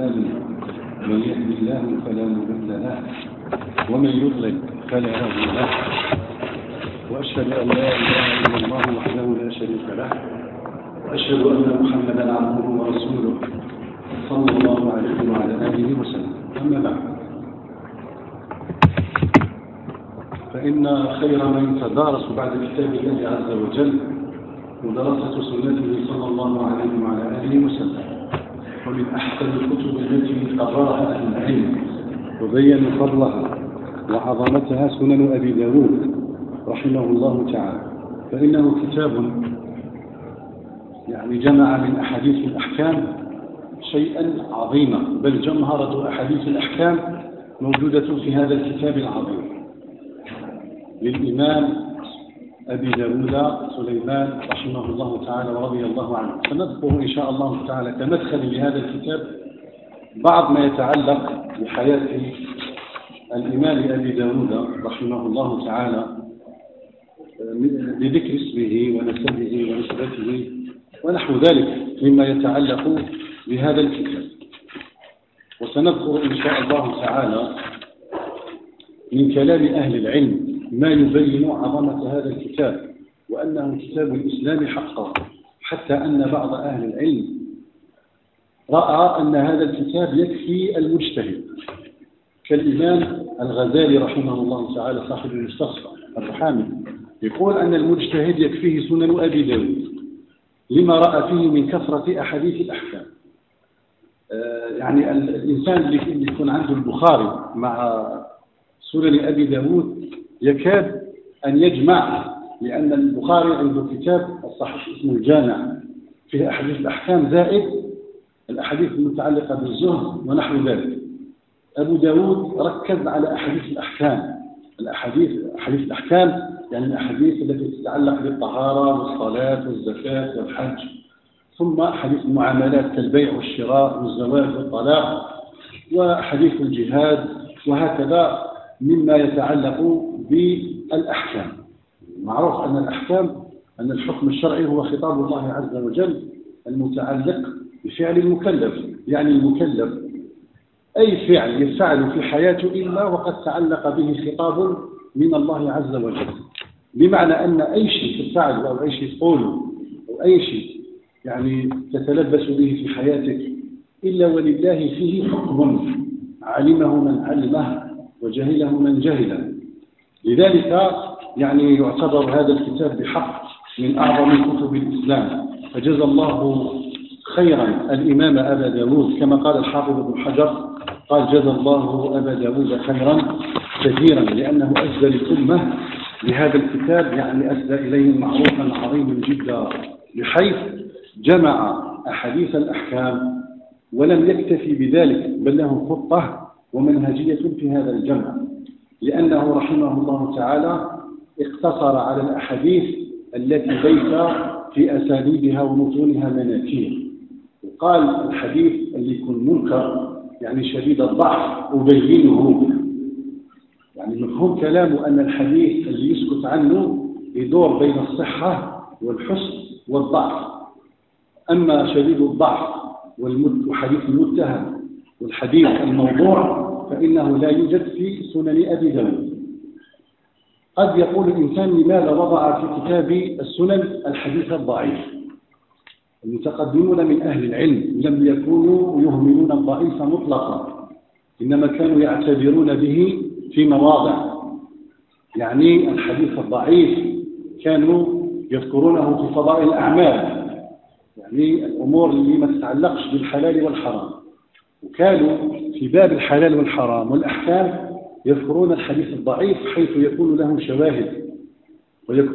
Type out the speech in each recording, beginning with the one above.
الرحمن من يهد الله فلا مضل له ومن يضلل فلا هادي له وأشهد أن لا إله إلا الله وحده لا شريك له وأشهد أن محمدا عبده ورسوله صلى الله عليه وعلى آله وسلم. أما بعد فإن خير من تدارس بعد كتاب الله عز وجل ودراسه سنته صلى الله عليه وعلى آله وسلم. ومن أحسن الكتب التي قررها أهل العلم. وبينوا فضلها وعظمتها سنن أبي داود رحمه الله تعالى. فإنه كتاب يعني جمع من أحاديث الأحكام شيئا عظيما بل جمهرة أحاديث الأحكام موجودة في هذا الكتاب العظيم. للإمام أبي داود سليمان رحمه الله تعالى ورضي الله عنه. سنذكر إن شاء الله تعالى كمدخل لهذا الكتاب بعض ما يتعلق بحياة الإمام أبي داود رحمه الله تعالى بذكر اسمه ونسبه ونسبته ونحو ذلك مما يتعلق بهذا الكتاب. وسنذكر إن شاء الله تعالى من كلام أهل العلم ما يبين عظمة هذا الكتاب وأنه كتاب الإسلام حقا حتى أن بعض أهل العلم رأى أن هذا الكتاب يكفي المجتهد. كالإمام الغزالي رحمه الله تعالى صاحب المستصفى الرحامي يقول أن المجتهد يكفيه سنن أبي داود لما رأى فيه من كثرة أحاديث الأحكام. آه، يعني الإنسان اللي يكون عنده البخاري مع سنن أبي داود يكاد أن يجمع لأن البخاري عنده كتاب الصحيح اسمه الجامع فيه أحاديث الأحكام زائد الأحاديث المتعلقة بالزهد ونحو ذلك. أبو داود ركز على أحاديث الأحكام الأحاديث أحاديث الأحكام يعني الأحاديث التي تتعلق بالطهارة والصلاة والزكاة والحج ثم أحاديث المعاملات كالبيع والشراء والزواج والطلاق وأحاديث الجهاد وهكذا مما يتعلق بالأحكام. معروف أن الأحكام أن الحكم الشرعي هو خطاب الله عز وجل المتعلق بفعل المكلف يعني المكلف. أي فعل يفعل في حياته إلا وقد تعلق به خطاب من الله عز وجل. بمعنى أن أي شيء تفعله أو أي شيء تقوله أو أي شيء يعني تتلبس به في حياتك إلا ولله فيه حكم. علمه من علمه وجهله من جهله. لذلك يعني يعتبر هذا الكتاب بحق من أعظم كتب الإسلام. فجزى الله خيرا الإمام أبا داود. كما قال الحافظ ابن حجر قال جزى الله أبا داود خيرا كثيرا لأنه أسدى للأمة لهذا الكتاب يعني أسدى إليه معروفا عظيما جدا بحيث جمع أحاديث الأحكام ولم يكتفي بذلك بل له خطة ومنهجية في هذا الجمع لأنه رحمه الله تعالى اقتصر على الأحاديث التي ليس في أساليبها ومتونها مناكير. وقال الحديث اللي يكون منكر يعني شديد الضعف أبينه. يعني مفهوم كلامه أن الحديث اللي يسكت عنه يدور بين الصحة والحسن والضعف. أما شديد الضعف وحديث المتهم والحديث الموضوع فإنه لا يوجد في سنن أبي داود. قد يقول الإنسان لماذا وضع في كتاب السنن الحديث الضعيف؟ المتقدمون من أهل العلم لم يكونوا يهملون الضعيف مطلقا إنما كانوا يعتبرون به في مواضع. يعني الحديث الضعيف كانوا يذكرونه في فضائل الأعمال يعني الأمور اللي ما تتعلقش بالحلال والحرام. وكانوا في باب الحلال والحرام والأحكام يذكرون الحديث الضعيف حيث يكون له شواهد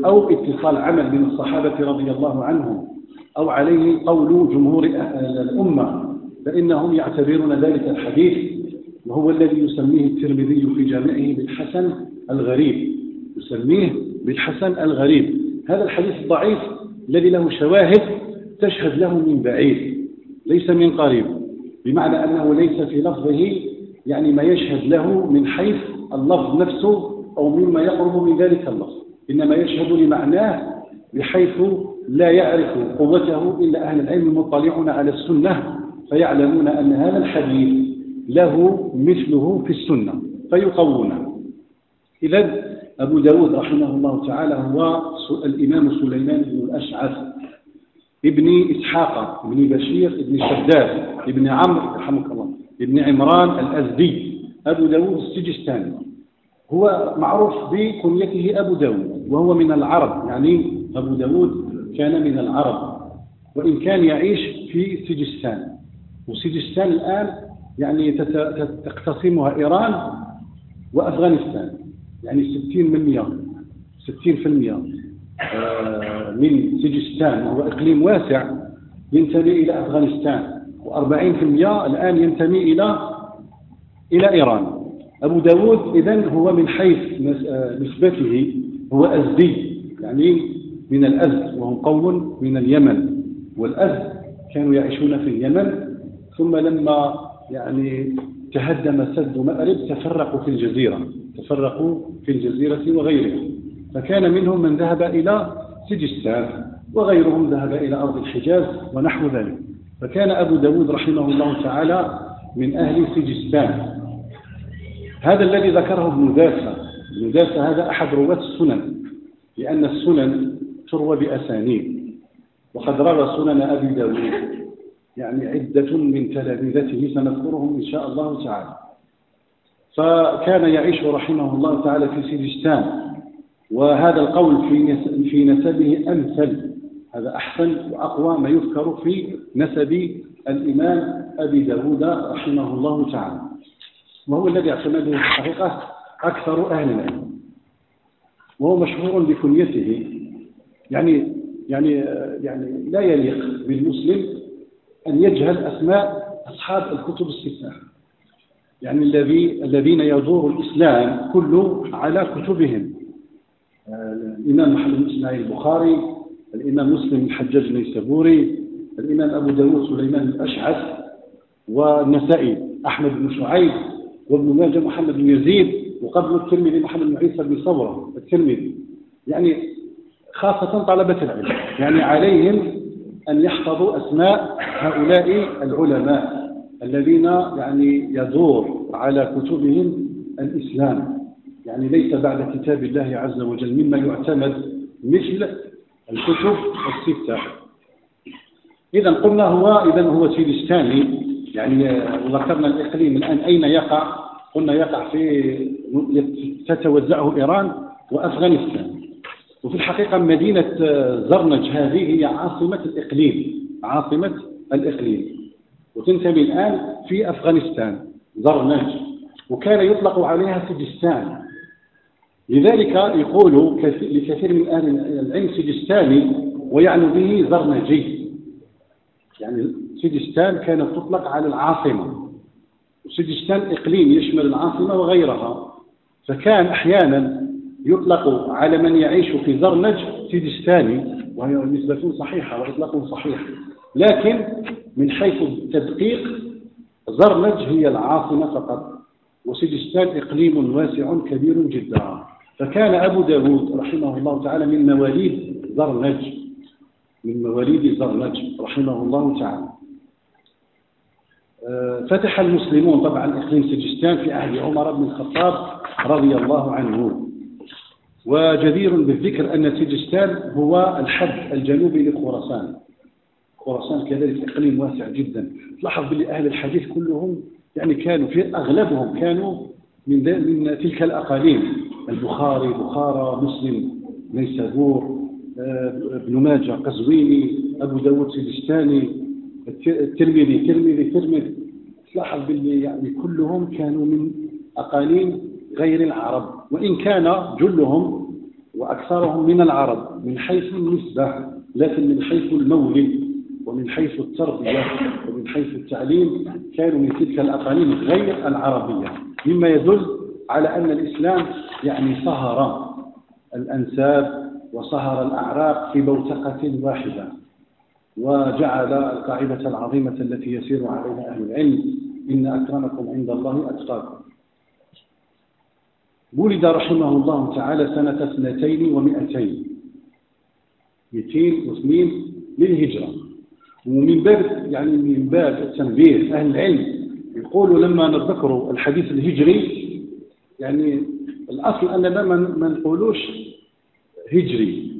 أو اتصال عمل من الصحابة رضي الله عنهم أو عليه قول جمهور الأمة فإنهم يعتبرون ذلك الحديث وهو الذي يسميه الترمذي في جامعه بالحسن الغريب يسميه بالحسن الغريب. هذا الحديث الضعيف الذي له شواهد تشهد له من بعيد ليس من قريب. بمعنى أنه ليس في لفظه يعني ما يشهد له من حيث اللفظ نفسه أو مما يقرب من ذلك اللفظ. إنما يشهد لمعناه بحيث لا يعرف قوته إلا أهل العلم المطلعون على السنة فيعلمون أن هذا الحديث له مثله في السنة فيقوونه. إذا أبو داود رحمه الله تعالى هو الإمام سليمان بن الأشعث ابن إسحاق ابن بشير ابن شداد ابن عمرو رحمك الله ابن عمران الأزدي أبو داود السجستاني. هو معروف بكنيته أبو داود وهو من العرب يعني أبو داود كان من العرب. وإن كان يعيش في سجستان. وسجستان الآن يعني تقتسمها إيران وأفغانستان يعني 60 من 100 60% آه، من سجستان وهو إقليم واسع ينتمي إلى أفغانستان و40% الآن ينتمي إلى إلى إيران. أبو داود إذن هو من حيث آه، نسبته هو أزدي يعني من الأزد وهم قوم من اليمن. والأزد كانوا يعيشون في اليمن ثم لما يعني تهدم سد مأرب تفرقوا في الجزيرة تفرقوا في الجزيرة وغيرها. فكان منهم من ذهب إلى سجستان وغيرهم ذهب إلى أرض الحجاز ونحو ذلك. فكان أبو داود رحمه الله تعالى من أهل سجستان. هذا الذي ذكره ابن داسة ابن داسة هذا أحد رواة السنن لأن السنن تروى بأسانيد. وقد روى سنن أبي داود يعني عدة من تلامذته سنذكرهم إن شاء الله تعالى. فكان يعيش رحمه الله تعالى في سجستان. وهذا القول في في نسبه أمثل. هذا أحسن وأقوى ما يذكر في نسب الإمام أبي داود رحمه الله تعالى وهو الذي اعتمده في الحقيقة أكثر أهل العلم وهو مشهور بكنيته يعني يعني يعني لا يليق بالمسلم أن يجهل أسماء أصحاب الكتب الستة يعني الذي الذين يدور الإسلام كله على كتبهم. الإمام محمد بن إسماعيل البخاري الإمام مسلم الحجاج النيسابوري الإمام أبو داود سليمان الأشعث والنسائي أحمد بن شعيب وابن ماجه محمد بن يزيد وقبل الترمذي محمد بن عيسى بن صبرة الترمذي. يعني خاصة طلبة العلم يعني عليهم أن يحفظوا أسماء هؤلاء العلماء الذين يعني يدور على كتبهم الإسلام. يعني ليس بعد كتاب الله عز وجل مما يعتمد مثل الكتب الستة. إذا قلنا هو إذا هو سيلستاني يعني ذكرنا الإقليم الآن أين يقع؟ قلنا يقع في تتوزعه إيران وأفغانستان. وفي الحقيقة مدينة زرنج هذه هي عاصمة الإقليم عاصمة الإقليم. وتنتمي الآن في أفغانستان زرنج. وكان يطلق عليها سجستان. لذلك يقول لكثير من أهل العلم سجستاني ويعني به زرنجي. يعني سجستان كانت تطلق على العاصمة. وسجستان إقليم يشمل العاصمة وغيرها. فكان أحيانا يطلق على من يعيش في زرنج سجستاني وهي نسبة صحيحة وإطلاق صحيح. لكن من حيث التدقيق زرنج هي العاصمة فقط وسجستان إقليم واسع كبير جدا. فكان أبو داود رحمه الله تعالى من مواليد زرنج من مواليد زرنج رحمه الله تعالى. آه، فتح المسلمون طبعا إقليم سجستان في عهد عمر بن الخطاب رضي الله عنه. وجدير بالذكر أن سجستان هو الحد الجنوبي لخراسان. خراسان كذلك إقليم واسع جدا. لاحظ باللي أهل الحديث كلهم يعني كانوا في أغلبهم كانوا من, من تلك الأقاليم. البخاري بخارى مسلم نيسابور آه، ابن ماجه قزويني أبو داود سجستاني الترمذي ترمذي ترمذي تلاحظ باللي يعني كلهم كانوا من أقاليم غير العرب وإن كان جلهم وأكثرهم من العرب من حيث النسبة لكن من حيث المولد ومن حيث التربية ومن حيث التعليم كانوا من تلك الأقاليم غير العربية. مما يدل على أن الإسلام يعني صهر الأنساب وصهر الأعراق في بوتقة واحدة وجعل القاعدة العظيمة التي يسير عليها أهل العلم إن أكرمكم عند الله أتقاكم. ولد رحمه الله تعالى سنة اثنتين ومئتين 202 للهجرة. ومن باب يعني من باب التنبيه أهل العلم يقولوا لما نذكروا الحديث الهجري يعني الأصل أننا ما نقولوش هجري.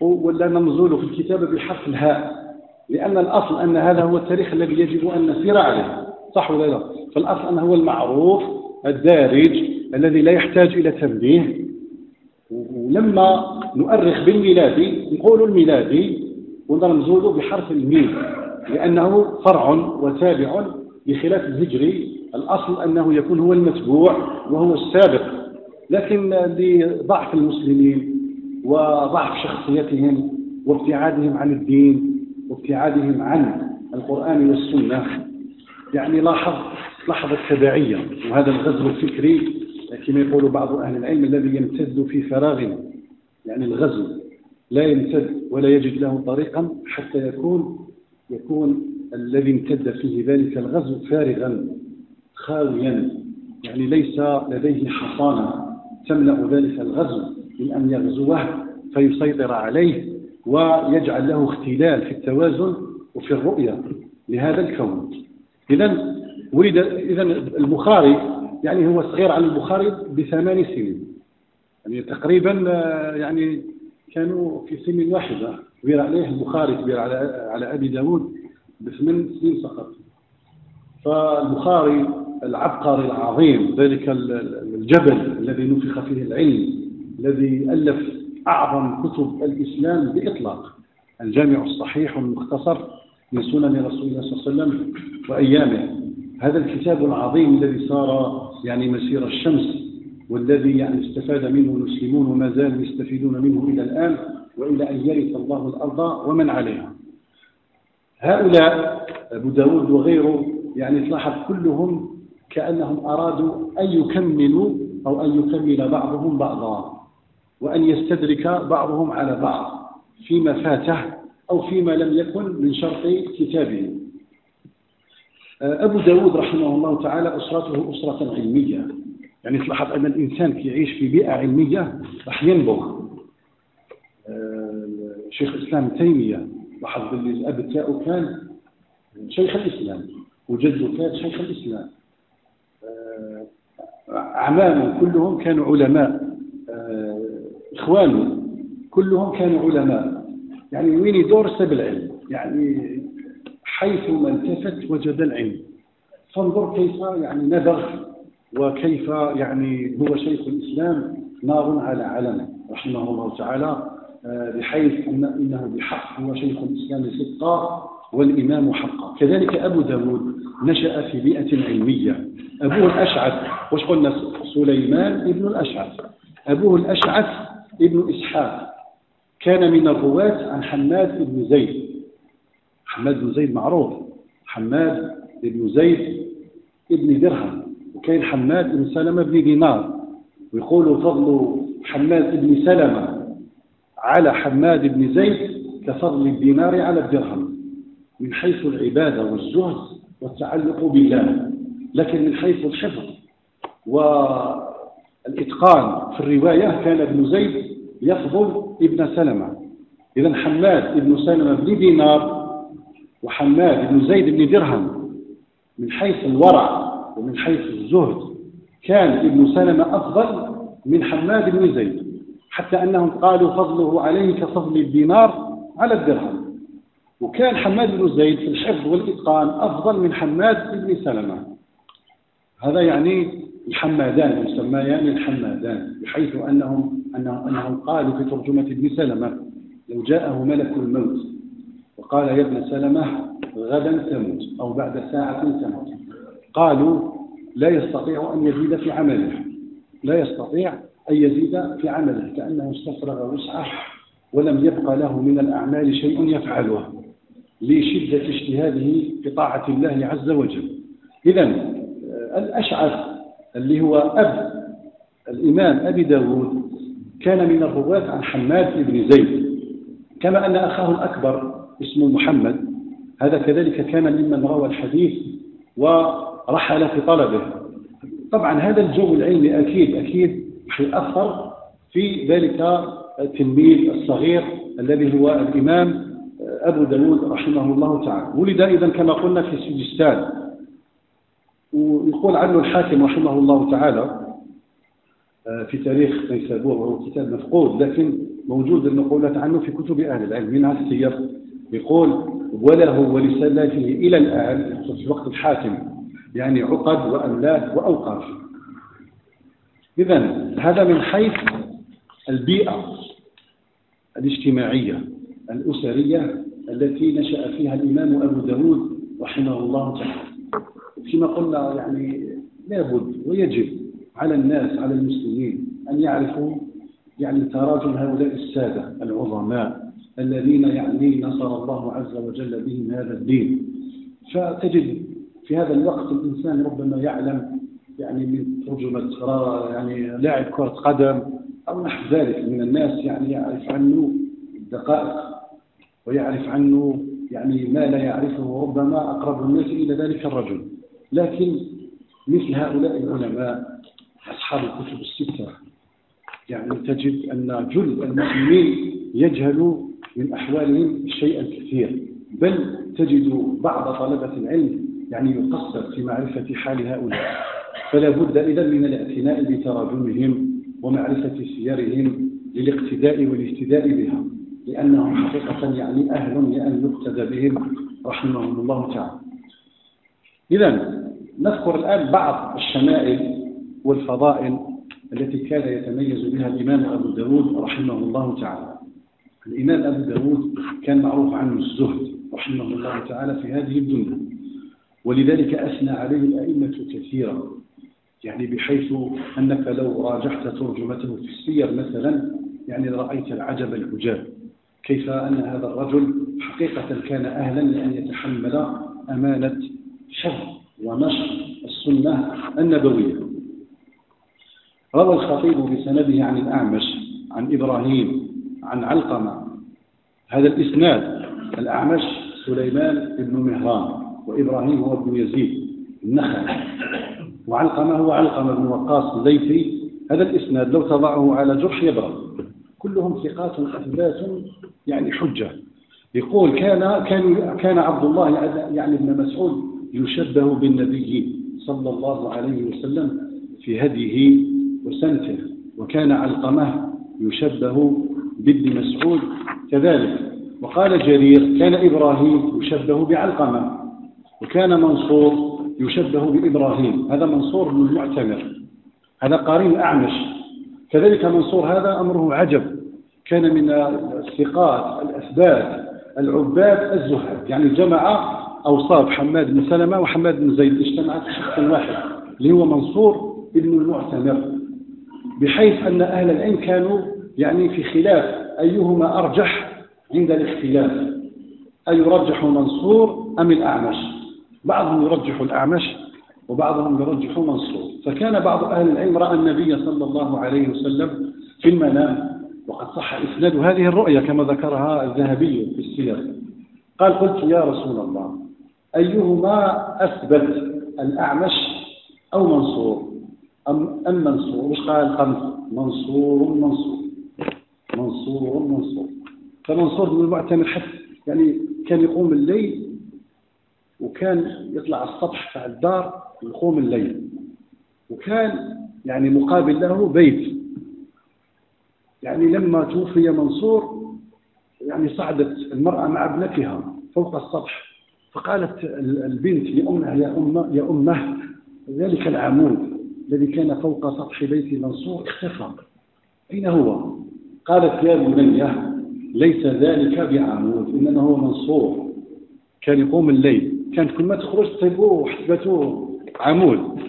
ولا نمزول في الكتابة بحرف الهاء. لأن الأصل أن هذا هو التاريخ الذي يجب أن نسير عليه. صح ولا لا؟ فالأصل أنه هو المعروف الدارج الذي لا يحتاج إلى تنبيه. ولما نؤرخ بالميلادي نقول الميلادي ونرمزوه بحرف الميم لأنه فرع وتابع بخلاف الهجري الأصل أنه يكون هو المتبوع وهو السابق لكن لضعف المسلمين وضعف شخصيتهم وابتعادهم عن الدين وابتعادهم عن القرآن والسنة. يعني لاحظ لحظة تبعية وهذا الغزو الفكري كما يقول بعض أهل العلم الذي يمتد في فراغ يعني الغزو لا يمتد ولا يجد له طريقا حتى يكون يكون الذي امتد فيه ذلك الغزو فارغا. خاويا يعني ليس لديه حصانة تملأ ذلك الغزو من أن يغزوه فيسيطر عليه ويجعل له اختلال في التوازن وفي الرؤية لهذا الكون. إذا ولد إذا البخاري يعني هو صغير على البخاري بثمان سنين. يعني تقريبا يعني كانوا في سن واحدة. كبير عليه البخاري كبير على على أبي داود بثمان سنين فقط. فالبخاري العبقري العظيم ذلك الجبل الذي نفخ فيه العلم الذي ألف أعظم كتب الإسلام بإطلاق. الجامع الصحيح والمختصر من سنن رسول الله صلى الله عليه وسلم وأيامه. هذا الكتاب العظيم الذي صار يعني مسير الشمس والذي يعني استفاد منه المسلمون وما زالوا يستفيدون منه إلى الآن وإلى أن يرث الله الأرض ومن عليها. هؤلاء أبو داود وغيره يعني تلاحظ كلهم كأنهم أرادوا أن يكملوا أو أن يكمل بعضهم بعضا وأن يستدرك بعضهم على بعض فيما فاته أو فيما لم يكن من شرط كتابه. أبو داود رحمه الله تعالى أسرته أسرة علمية. يعني تلاحظ أن الإنسان يعيش في بيئة علمية راح ينبغ. آه، شيخ الإسلام تيمية لاحظ باللي الأب تاعو كان شيخ الإسلام وجده كان شيخ الإسلام. آه، أعمامه كلهم كانوا علماء آه، إخوانه كلهم كانوا علماء. يعني وين يدور سب العلم؟ يعني حيث ما التفت وجد العلم. فانظر كيف يعني نبغ وكيف يعني هو شيخ الإسلام نار على علم رحمه الله تعالى آه، بحيث أن إنه بحق هو شيخ الإسلام صدقا. والإمام حقا. كذلك أبو داود نشأ في بيئة علمية. أبوه الأشعث. وش قلنا؟ سليمان ابن الأشعث. أبوه الأشعث ابن إسحاق. كان من الرواة عن حماد بن زيد. حماد بن زيد معروف. حماد بن زيد ابن درهم. وكاين حماد بن سلمة بن دينار. ويقولوا فضل حماد بن سلمة على حماد بن زيد كفضل الدينار على الدرهم. من حيث العبادة والزهد والتعلق بالله لكن من حيث الحفظ والإتقان في الرواية كان ابن زيد يفضل ابن سلمة. إذا حماد ابن سلمة بن دينار وحماد بن زيد بن درهم من حيث الورع ومن حيث الزهد كان ابن سلمة أفضل من حماد بن زيد حتى أنهم قالوا فضله عليه كفضل الدينار على الدرهم. وكان حماد بن زيد في الحفظ والإتقان أفضل من حماد بن سلمة. هذا يعني الحمادان يسميان الحمادان بحيث أنهم, أنهم, أنهم قالوا في ترجمة ابن سلمة لو جاءه ملك الموت وقال يا ابن سلمة غدا تموت أو بعد ساعة تموت. قالوا لا يستطيع أن يزيد في عمله. لا يستطيع أن يزيد في عمله كأنه استفرغ وسعه ولم يبق له من الأعمال شيء يفعله. لشدة اجتهاده في طاعة الله عز وجل. إذا الأشعث اللي هو أب الإمام أبي داود كان من الرواة عن حماد بن زيد. كما أن أخاه الأكبر اسمه محمد هذا كذلك كان ممن روى الحديث ورحل في طلبه. طبعا هذا الجو العلمي أكيد أكيد يأثر في ذلك التلميذ الصغير الذي هو الإمام أبو داود رحمه الله تعالى. ولد إذا كما قلنا في سجستان. ويقول عنه الحاكم رحمه الله تعالى آه، في تاريخ نيسابور وهو كتاب مفقود لكن موجود النقولات عنه في كتب أهل العلم منها السير يقول وله ولسلاته إلى الآن في وقت الحاكم يعني عقد وأملاك وأوقاف. إذا هذا من حيث البيئة الاجتماعية الأسرية التي نشأ فيها الإمام أبو داود رحمه الله تعالى. كما قلنا يعني لابد ويجب على الناس على المسلمين أن يعرفوا يعني تراجم هؤلاء السادة العظماء الذين يعني نصر الله عز وجل بهم هذا الدين. فتجد في هذا الوقت الإنسان ربما يعلم يعني من ترجمة يعني لاعب كرة قدم أو نحو ذلك من الناس يعني يعرف عنه الدقائق. ويعرف عنه يعني ما لا يعرفه ربما أقرب الناس إلى ذلك الرجل. لكن مثل هؤلاء العلماء أصحاب الكتب الستة يعني تجد أن جل المسلمين يجهل من أحوالهم شيئا كثير بل تجد بعض طلبة العلم يعني يقصر في معرفة حال هؤلاء. فلا بد إذا من الاعتناء بتراجمهم ومعرفة سيرهم للاقتداء والاهتداء بها لأنهم حقيقة يعني أهل لأن يقتدى بهم رحمهم الله تعالى. إذا نذكر الآن بعض الشمائل والفضائل التي كان يتميز بها الإمام أبو داود رحمه الله تعالى. الإمام أبو داود كان معروف عنه الزهد رحمه الله تعالى في هذه الدنيا ولذلك أثنى عليه الأئمة كثيرا. يعني بحيث أنك لو راجعت ترجمته في السير مثلا يعني رأيت العجب العجاب. كيف أن هذا الرجل حقيقة كان أهلا لأن يتحمل أمانة حفظ ونشر السنة النبوية. روى الخطيب بسنده عن الأعمش عن إبراهيم عن علقمة. هذا الإسناد الأعمش سليمان بن مهران وإبراهيم هو ابن يزيد النخل وعلقمة هو علقمة بن وقاص الليثي. هذا الإسناد لو تضعه على جرح يبرد كلهم ثقات أثبات يعني حجة. يقول كان كان كان عبد الله يعني ابن مسعود يشبه بالنبي صلى الله عليه وسلم في هديه وسنته وكان علقمة يشبه بابن مسعود كذلك. وقال جرير كان إبراهيم يشبه بعلقمة وكان منصور يشبه بإبراهيم. هذا منصور بن المعتمر هذا قارين أعمش. كذلك منصور هذا أمره عجب. كان من الثقات الأثبات العباد الزهاد يعني جمع أوصاف حماد بن سلمة وحماد بن زيد. اجتمعت في شخص واحد اللي هو منصور بن المعتمر بحيث أن أهل العلم كانوا يعني في خلاف أيهما أرجح عند الاختلاف أيرجح منصور أم الأعمش؟ بعضهم يرجح الأعمش وبعضهم يرجح منصور. فكان بعض أهل العلم رأى النبي صلى الله عليه وسلم في المنام وقد صح إسناد هذه الرؤيا كما ذكرها الذهبي في السير. قال قلت يا رسول الله أيهما أثبت الأعمش أو منصور؟ أم, أم منصور؟ وش قال خمس منصور منصور. منصور منصور. فمنصور بن المعتمر حتى يعني كان يقوم الليل وكان يطلع على السطح تاع الدار يقوم الليل. وكان يعني مقابل له بيت. يعني لما توفي منصور يعني صعدت المرأة مع ابنتها فوق السطح. فقالت البنت لأمها يا أمه يا أمه ذلك العمود الذي كان فوق سطح بيت منصور اختفى. أين هو؟ قالت يا بنية ليس ذلك بعمود إنما هو منصور. كان يقوم الليل. كانت كل ما تخرج تبوه عمود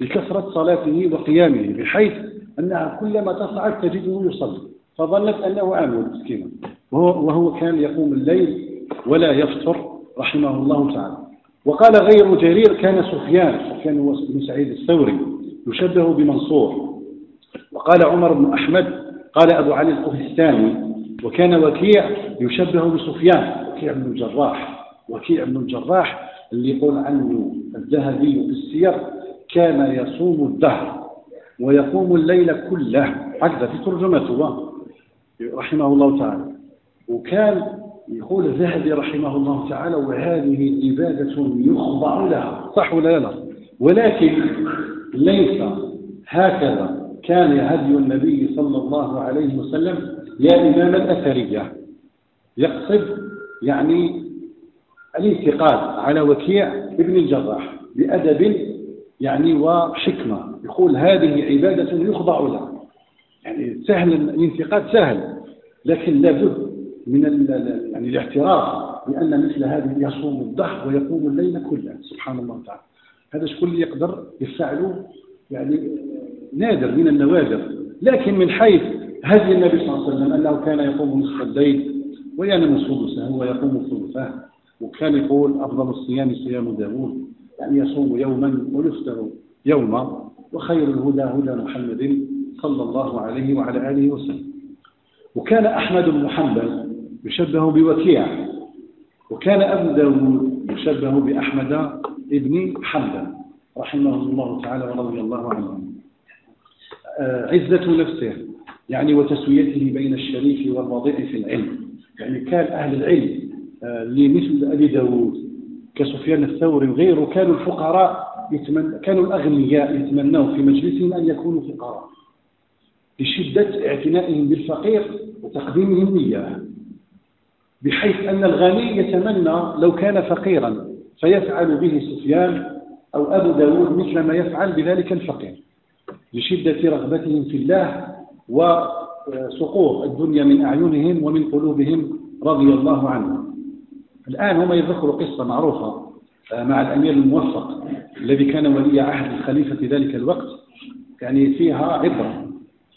لكثرة صلاته وقيامه بحيث أنها كلما تصعد تجده يصلي فظنت أنه عمود مسكينا. وهو, وهو كان يقوم الليل ولا يفطر رحمه الله تعالى. وقال غير جرير كان سفيان سفيان هو بن سعيد الثوري يشبه بمنصور. وقال عمر بن أحمد قال أبو علي القهستاني وكان وكيع يشبه بسفيان وكيع بن الجراح. وكيع بن الجراح اللي يقول عنه الذهبي في السير كان يصوم الدهر. ويقوم الليل كله. هكذا في ترجمته رحمه الله تعالى. وكان يقول الذهبي رحمه الله تعالى وهذه عبادة يخضع لها. صح ولا لا؟ ولكن ليس هكذا. كان هدي النبي صلى الله عليه وسلم يا إمام الأثرية. يقصد يعني الانتقاد على وكيع ابن الجراح بأدب يعني وحكمة. يقول هذه عبادة يخضع لها. يعني سهل الانتقاد سهل لكن لابد من يعني الاعتراف بأن مثل هذه يصوم الضحى ويقوم الليل كله. سبحان الله تعالى. هذا شكون اللي يقدر يفعله؟ يعني نادر من النوادر. لكن من حيث هدي النبي صلى الله عليه وسلم أنه كان يقوم نصف الليل وينام سدسه ويقوم ثلثه وكان يقول أفضل الصيام صيام داوود. يعني يصوم يوما ويفطر يوما. وخير الهدى هدى محمد صلى الله عليه وعلى آله وسلم. وكان أحمد بن حنبل يشبه بوكيع. وكان أبو داود يشبه بأحمد ابن حنبل رحمه الله تعالى ورضي الله عنه. آه، عزة نفسه يعني وتسويته بين الشريف والوضيع في العلم. يعني كان أهل العلم آه، لمثل أبي داود. كسفيان الثوري وغيره كانوا الفقراء يتمنى كانوا الأغنياء يتمنون في مجلسهم أن يكونوا فقراء. لشدة اعتنائهم بالفقير وتقديمهم إياه بحيث أن الغني يتمنى لو كان فقيرا فيفعل به سفيان أو أبو داود مثل ما يفعل بذلك الفقير. لشدة رغبتهم في الله وسقوط الدنيا من أعينهم ومن قلوبهم رضي الله عنهم. الآن هم يذكروا قصة معروفة آه، مع الأمير الموفق الذي كان ولي عهد الخليفة في ذلك الوقت. يعني فيها عبرة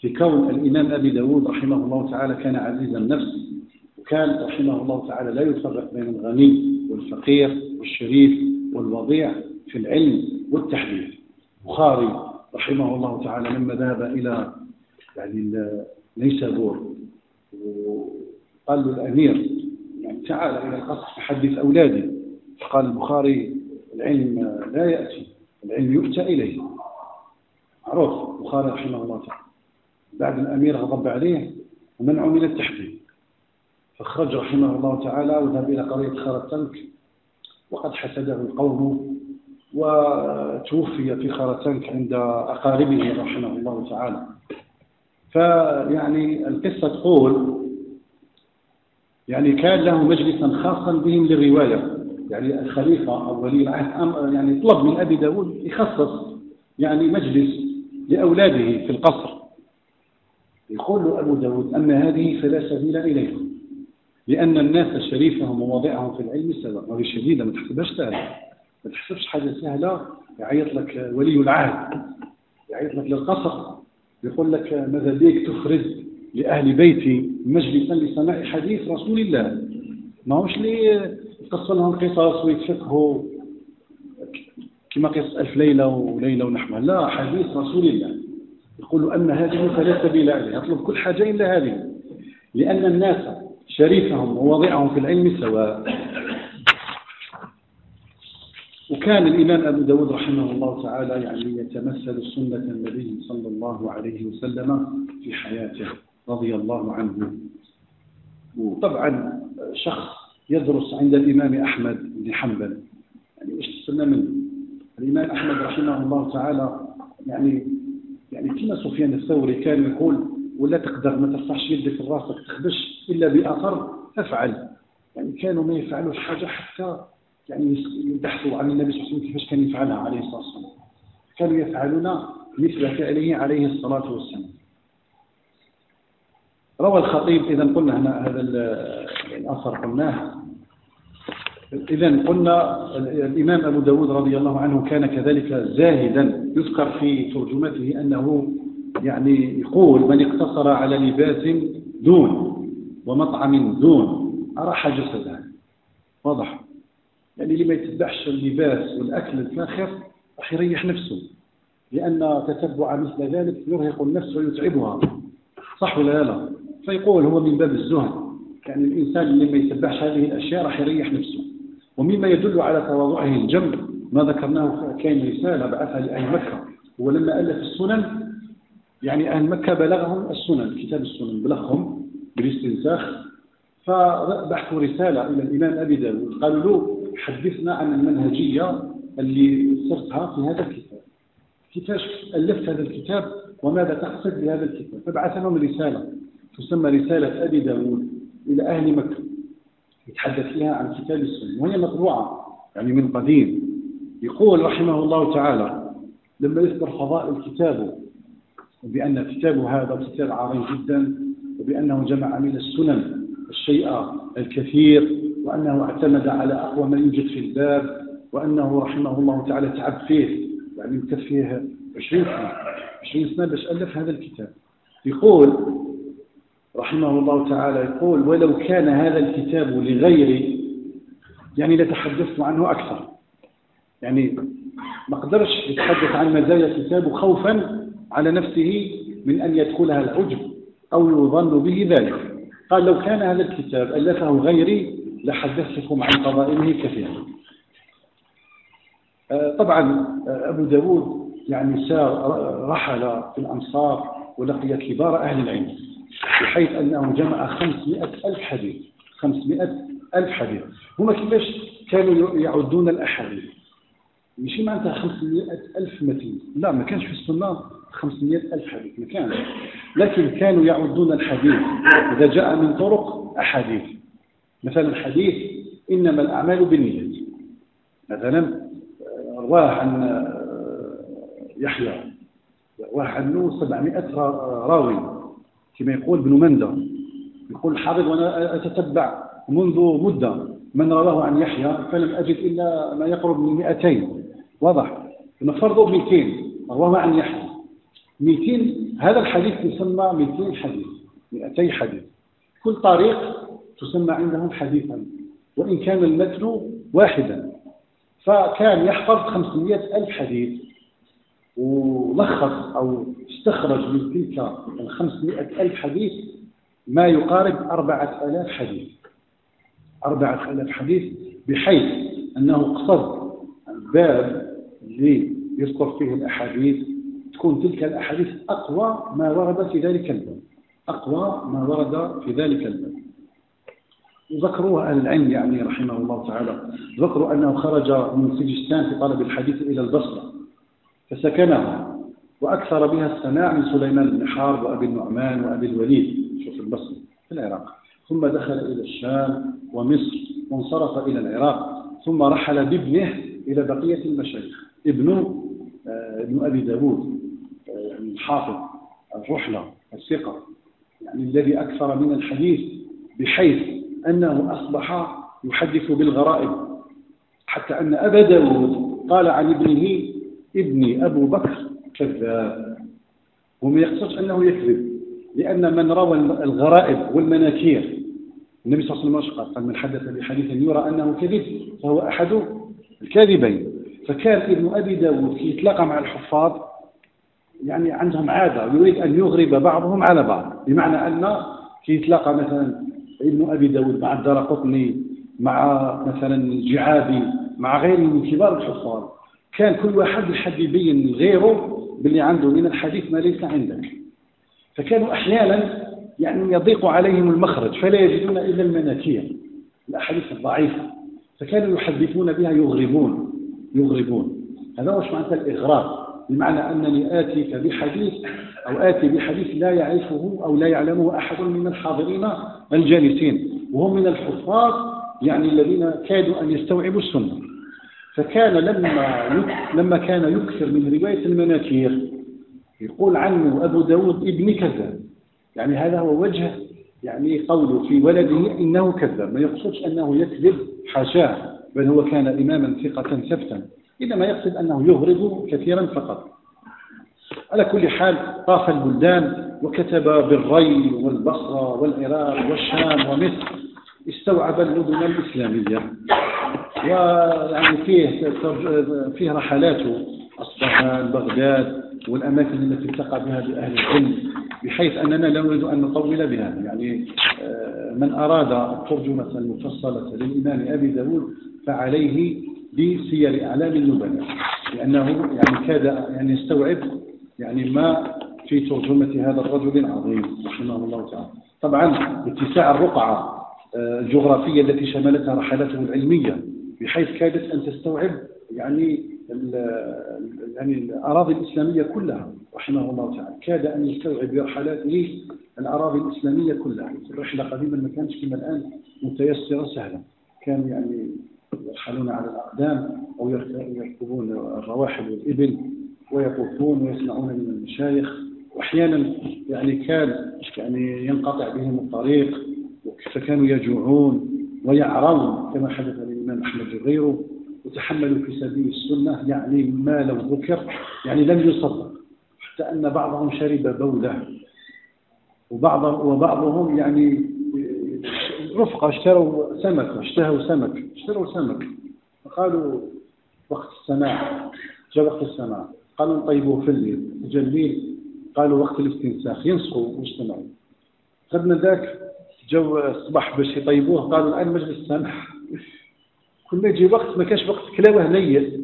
في كون الإمام أبي داود رحمه الله تعالى كان عزيز النفس وكان رحمه الله تعالى لا يفرق بين الغني والفقير والشريف والوضيع في العلم والتحليل. بخاري رحمه الله تعالى لما ذهب إلى يعني نيسابور وقال له الأمير يعني تعال إلى القصر فحدث أولادي قال البخاري العلم لا يأتي العلم يؤتى إليه. معروف البخاري رحمه الله تعالى. بعد الأمير غضب عليه ومنعه من التحديث. فخرج رحمه الله تعالى وذهب إلى قرية خرطنك وقد حسده القوم وتوفي في خرطنك عند أقاربه رحمه الله تعالى. فيعني القصة تقول يعني كان له مجلسا خاصا بهم للرواية. يعني الخليفة أو ولي العهد يعني طلب من أبي داود يخصص يعني مجلس لأولاده في القصر. يقول له أبو داود أما هذه فلا سبيل إليها لأن الناس شريفهم وواضعهم في العلم سواء وهي شديدة ما تحسبهاش سهلة. ما تحسبش حاجة سهلة. يعيط لك ولي العهد يعيط لك للقصر. يقول لك ماذا بيك تفرز؟ لأهل بيتي مجلسا لسماع حديث رسول الله. ما هوش لي يقص لهم قصص ويتفقهوا كما قص ألف ليلة وليلة ونحوها. لا حديث رسول الله. يقول أن هذه فلا سبيل عليه يطلب كل حاجة إلا هذه. لأن الناس شريفهم ووضعهم في العلم سواء. وكان الإمام أبو داود رحمه الله تعالى يعني يتمثل سنة النبي صلى الله عليه وسلم في حياته. رضي الله عنه. وطبعا شخص يدرس عند الإمام أحمد بن حنبل. يعني إيش تسمى منه؟ الإمام أحمد رحمه الله تعالى يعني يعني كما سفيان الثوري كان يقول ولا تقدر ما ترفعش يدك في راسك تخبش إلا بأثر أفعل. يعني كانوا ما يفعلوش حاجة حتى يعني يبحثوا عن النبي صلى الله عليه وسلم كيفاش كان يفعلها عليه الصلاة والسلام. كانوا يفعلون مثل فعله عليه الصلاة والسلام. روى الخطيب إذا قلنا هنا هذا الأثر قلناه. إذا قلنا الإمام أبو داود رضي الله عنه كان كذلك زاهدا. يذكر في ترجمته أنه يعني يقول من اقتصر على لباس دون ومطعم دون أراح جسده. واضح. يعني اللي ما يتبعش اللباس والأكل الفاخر راح يريح نفسه لأن تتبع مثل ذلك يرهق النفس ويتعبها. صح ولا لا؟ فيقول هو من باب الزهد يعني الإنسان اللي ما يتبعش هذه الأشياء راح يريح نفسه. ومما يدل على تواضعه الجم ما ذكرناه كان رسالة بعثها لأهل مكة هو لما ألف السنن يعني أهل مكة بلغهم السنن كتاب السنن بلغهم بالاستنساخ فبحثوا رسالة إلى الإمام أبي داود قالوا له حدثنا عن المنهجية اللي صرتها في هذا الكتاب. كيفاش ألفت هذا الكتاب؟ وماذا تقصد بهذا الكتاب؟ فبعث لهم رسالة تسمى رسالة أبي داود إلى أهل مكة يتحدث فيها عن كتاب السنة وهي مطبوعة يعني من قديم. يقول رحمه الله تعالى لما يذكر فضائل كتابه وبأن كتابه هذا كتاب عظيم جدا وبأنه جمع من السنن الشيء الكثير وأنه اعتمد على أقوى ما يوجد في الباب وأنه رحمه الله تعالى تعب فيه يعني مكث فيه 20 سنة. 20 سنة باش ألف هذا الكتاب. يقول رحمه الله تعالى يقول ولو كان هذا الكتاب لغيري يعني لتحدثت عنه أكثر. يعني ما قدرش يتحدث عن مزايا كتابه خوفا على نفسه من أن يدخلها العجب أو يظن به ذلك. قال لو كان هذا الكتاب ألفه غيري لحدثتكم عن قضائله كثيرا. آه، طبعا آه، أبو داود يعني سار رحل في الأمصار ولقي كبار أهل العلم بحيث أنه جمع 500 ألف حديث 500 ألف حديث. هما كيفاش كانوا يعدون الأحاديث؟ ماشي معناتها 500 ألف متين. لا ما كانش في السنة 500 ألف حديث ما كانش. لكن كانوا يعدون الحديث. إذا جاء من طرق أحاديث. مثلا حديث إنما الأعمال بالنيات. مثلا رواه عن يحيى. رواه عنه 700 راوي كما يقول ابن مندى. يقول الحافظ وأنا أتتبع منذ مدة. من رواه عن يحيى فلم أجد إلا ما يقرب من 200 واضح؟ نفرضوا 200 رواه عن يحيى. 200 هذا الحديث يسمى 200 حديث 200 حديث. كل طريق تسمى عندهم حديثا وإن كان المتن واحدا. فكان يحفظ 500 ألف حديث. ولخص أو استخرج من تلك ال 500 ألف حديث ما يقارب 4000 حديث. 4000 حديث بحيث أنه قصد الباب اللي يذكر فيه الأحاديث تكون تلك الأحاديث أقوى ما ورد في ذلك الباب. أقوى ما ورد في ذلك الباب. ذكروا أهل العلم يعني رحمه الله تعالى. ذكروا أنه خرج من سجستان في طلب الحديث إلى البصرة. فسكنها وأكثر بها السماع من سليمان بن حارب وأبي النعمان وأبي الوليد. شوف البصرة في العراق. ثم دخل إلى الشام ومصر وانصرف إلى العراق. ثم رحل بابنه إلى بقية المشايخ. ابنه آه، ابن أبي داود آه، الحافظ الرحلة الثقة. يعني الذي أكثر من الحديث بحيث أنه أصبح يحدث بالغرائب. حتى أن أبا داود قال عن ابنه ابني أبو بكر كذاب. وما يقصدش أنه يكذب لأن من روى الغرائب والمناكير النبي صلى الله عليه وسلم قال من حدث بحديث يرى أنه كذب فهو أحد الكاذبين. فكان ابن أبي داود يتلاقى مع الحفاظ يعني عندهم عادة يريد أن يغرب بعضهم على بعض بمعنى أن يتلاقى مثلا ابن أبي داود مع الدرقطني مع مثلا الجعابي مع غيره من كبار الحفاظ. كان كل واحد يحب يبين لغيره باللي عنده من الحديث ما ليس عندك. فكانوا أحيانا يعني يضيق عليهم المخرج فلا يجدون إلا المناكير الأحاديث الضعيفة. فكانوا يحدثون بها يغربون يغربون. هذا وش معنى الإغراب بمعنى أنني آتيك بحديث أو آتي بحديث لا يعرفه أو لا يعلمه أحد من الحاضرين الجالسين وهم من الحفاظ يعني الذين كادوا أن يستوعبوا السنة. فكان لما لما كان يكثر من رواية المناكير يقول عنه أبو داود ابن كذاب. يعني هذا هو وجه يعني قوله في ولده إنه كذاب. ما يقصدش أنه يكذب حاشاه بل هو كان إماما ثقة ثبتا إنما يقصد أنه يغرب كثيرا فقط. على كل حال طاف البلدان وكتب بالري والبصرة والعراق والشام ومصر. استوعب المدن الإسلامية. ويعني فيه فيه رحلاته أصفهان بغداد والأماكن التي التقى بها بأهل العلم بحيث أننا لا نريد أن نطول بها. يعني آه، من أراد الترجمة المفصلة للإمام أبي داود فعليه بسير أعلام النبلاء لأنه يعني كاد يعني يستوعب يعني ما في ترجمة هذا الرجل العظيم رحمه الله تعالى. طبعا اتساع الرقعة الجغرافية التي شملتها رحلاته العلمية بحيث كادت أن تستوعب يعني يعني الأراضي الإسلامية كلها رحمه الله تعالى. كاد أن يستوعب برحلاته الأراضي الإسلامية كلها. الرحلة قديما ما كانتش كما الآن متيسرة سهلة. كان يعني يرحلون على الأقدام أو يركبون الرواحل والإبل ويطوفون ويسمعون من المشايخ. وأحيانا يعني كان يعني ينقطع بهم الطريق فكانوا يجوعون ويعرون كما حدث للإمام أحمد وغيره وتحملوا في سبيل السنة يعني ما لو ذكر يعني لم يصدق حتى أن بعضهم شرب بولة. وبعض وبعضهم يعني رفقة اشتروا سمك اشتهوا سمك اشتروا سمك. فقالوا وقت السماع جاء وقت السماع. قالوا نطيبوه في الليل جاء الليل قالوا وقت الاستنساخ ينسخوا واجتمعوا خدنا ذاك جو الصباح باش يطيبوه قالوا الآن مجلس السماح. كل ما يجي وقت ما كانش وقت كلاوه نية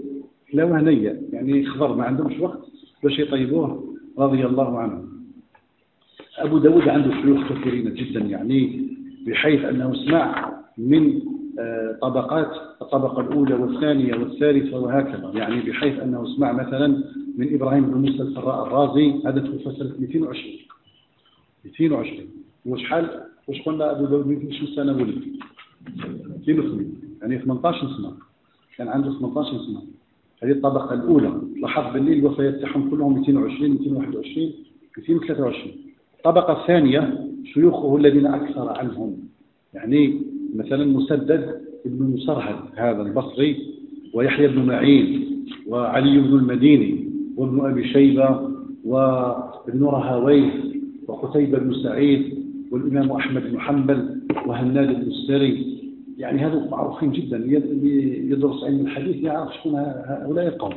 كلاوه نية. يعني خضر ما عندهمش وقت باش يطيبوه. رضي الله عنه أبو داود عنده شيوخ كثيرين جدا يعني بحيث أنه اسمع من آه، طبقات الطبقة الأولى والثانية والثالثة وهكذا. يعني بحيث أنه اسمع مثلا من إبراهيم بن موسى الفراء الرازي هذا توفى سنة 220 220 وشحال واش قلنا أبو داود 220 سنة ولد؟ 208 يعني 18 سنة. كان عنده 18 سنة. هذه الطبقة الأولى. لاحظ بالليل الوفيات تاعهم كلهم 220 221 223 الطبقة الثانية شيوخه الذين أكثر عنهم. يعني مثلا مسدد بن مسرهد هذا البصري ويحيى بن معين وعلي بن المديني وابن أبي شيبة وابن رهاوية وقتيبة بن سعيد والإمام أحمد بن حنبل وهناد السري يعني هذول معروفين جدا. اللي يدرس علم الحديث يعرف شكون هؤلاء القوم.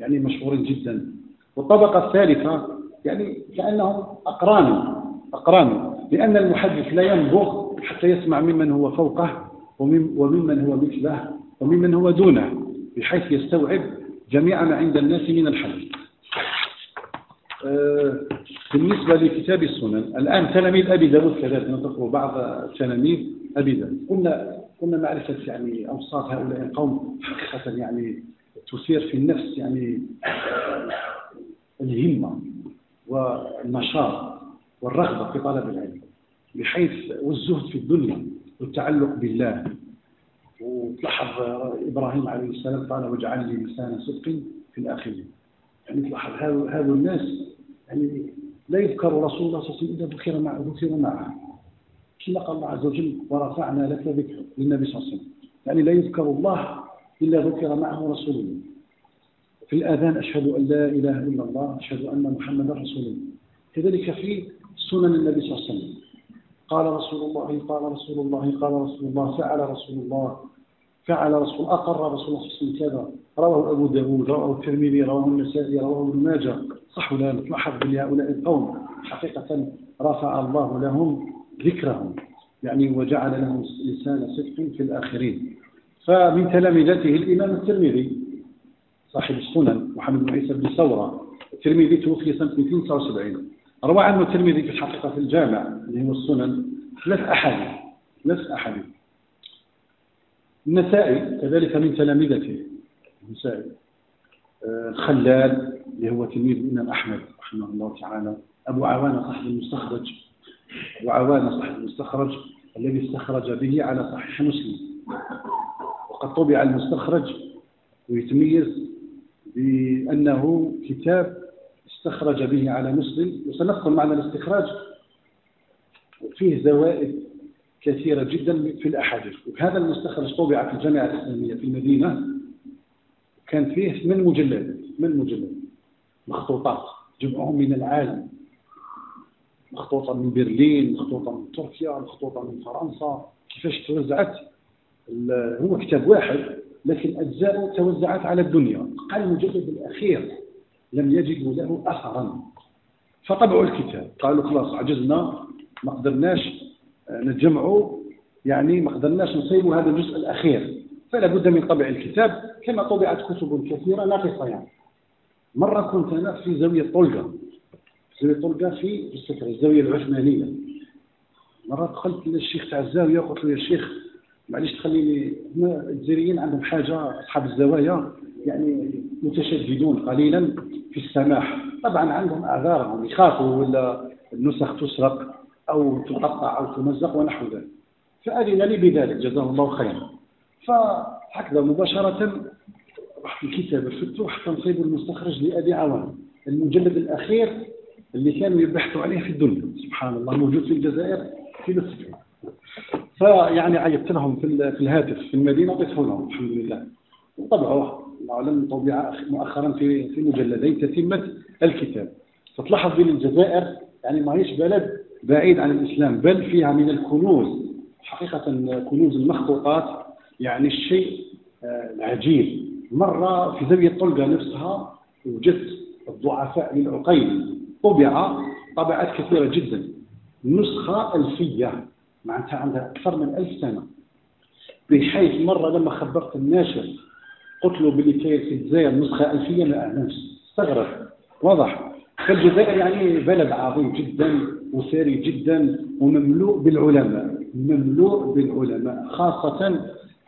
يعني مشهورين جدا. والطبقة الثالثة يعني كأنهم أقران أقران. لأن المحدث لا ينبغ حتى يسمع ممن هو فوقه وممن هو مثله وممن هو دونه بحيث يستوعب جميع ما عند الناس من الحديث. بالنسبة لكتاب السنن الآن تلاميذ أبي داود كذلك نذكر بعض تلاميذ أبي داود قلنا قلنا معرفة يعني أوصاف هؤلاء القوم حقيقة يعني تثير في النفس يعني الهمة والنشاط والرغبة في طلب العلم بحيث والزهد في الدنيا والتعلق بالله. وتلاحظ إبراهيم عليه السلام قال واجعل لي لسان صدق في الآخرين. يعني تلاحظ هذا الناس يعني لا يذكر رسول الله صلى الله عليه وسلم إلا ذكر معه ذكر معه. كما قال الله عز وجل ورفعنا لك ذكر للنبي صلى الله عليه وسلم. يعني لا يذكر الله إلا ذكر معه رسول الله. في الآذان أشهد أن لا إله إلا الله أشهد أن محمدا رسول الله. كذلك في سنن النبي صلى الله عليه وسلم. قال رسول الله قال رسول الله قال رسول الله فعل رسول الله فعل رسول أقر رسول الله صلى الله عليه وسلم كذا. رواه أبو داود رواه الترمذي رواه النسائي رواه ابن ماجه. صح ولا لا؟ تلاحظ هؤلاء القوم حقيقة رفع الله لهم ذكرهم يعني وجعل لهم لسان صدق في الآخرين. فمن تلامذته الإمام الترمذي صاحب السنن محمد بن عيسى بن ثورة. الترمذي توفي سنة 279 روى عنه الترمذي في الحقيقة في الجامع اللي هو السنن. ثلاث أحاديث ثلاث أحاديث النسائي كذلك من تلامذته. النسائي آه، خلال اللي هو تلميذ الإمام أحمد رحمه الله تعالى أبو عوانة صاحب المستخرج. أبو عوانة صاحب المستخرج الذي استخرج به على صحيح مسلم. وقد طبع المستخرج ويتميز بأنه كتاب استخرج به على مسلم. وسنذكر معنى الاستخراج. فيه زوائد كثيرة جدا في الأحاديث. وهذا المستخرج طبع في الجامعة الإسلامية في المدينة. كان فيه من مجلدات من مجلدات مخطوطات جمعهم من العالم. مخطوطة من برلين مخطوطة من تركيا مخطوطة من فرنسا. كيفاش توزعت؟ هو كتاب واحد لكن أجزاء توزعت على الدنيا. قال المجلد الأخير لم يجدوا له أثرا. فطبعوا الكتاب. قالوا خلاص عجزنا. ما قدرناش آه، نجمعوا. يعني ما قدرناش نصيبوا هذا الجزء الأخير. فلا بد من طبع الكتاب كما طبعت كتب كثيرة ناقصة يعني. مرة كنت أنا في زاوية طلقة زاوية طلقة في الزاوية العثمانية. مرات دخلت للشيخ تاع الزاوية قلت له يا شيخ معليش تخليني هنا الجزائريين عندهم حاجة أصحاب الزوايا يعني متشددون قليلا في السماح. طبعا عندهم اعذارهم يخافوا ولا النسخ تسرق أو تقطع أو تمزق ونحو ذلك. فأذن لي بذلك جزاه الله خيرا. فهكذا مباشرة رحت الكتاب الفتوح حتى نصيب المستخرج لأبي عوان المجلد الأخير اللي كانوا يبحثوا عليه في الدنيا. سبحان الله موجود في الجزائر في الفتوح فيعني عيطت لهم في الهاتف في المدينة وضيفوا لهم الحمد لله. وطبعوه اعلن طبع مؤخرا في في مجلدين تتمه الكتاب. فتلاحظ بين الجزائر يعني ما هيش بلد بعيد عن الإسلام بل فيها من الكنوز حقيقة كنوز المخطوطات يعني الشيء آه، العجيب. مرة في زاويه طلقه نفسها وجدت الضعفاء للعقيل طبع طبعات كثيرة جدا. نسخة ألفية معناتها عندها أكثر من ألف سنة. بحيث مرة لما خبرت الناشر قلت له باللي كاين في الجزائر نسخة ألفية ما اعلمش استغرب واضح. فالجزائر يعني بلد عظيم جدا وثري جدا ومملوء بالعلماء مملوء بالعلماء خاصة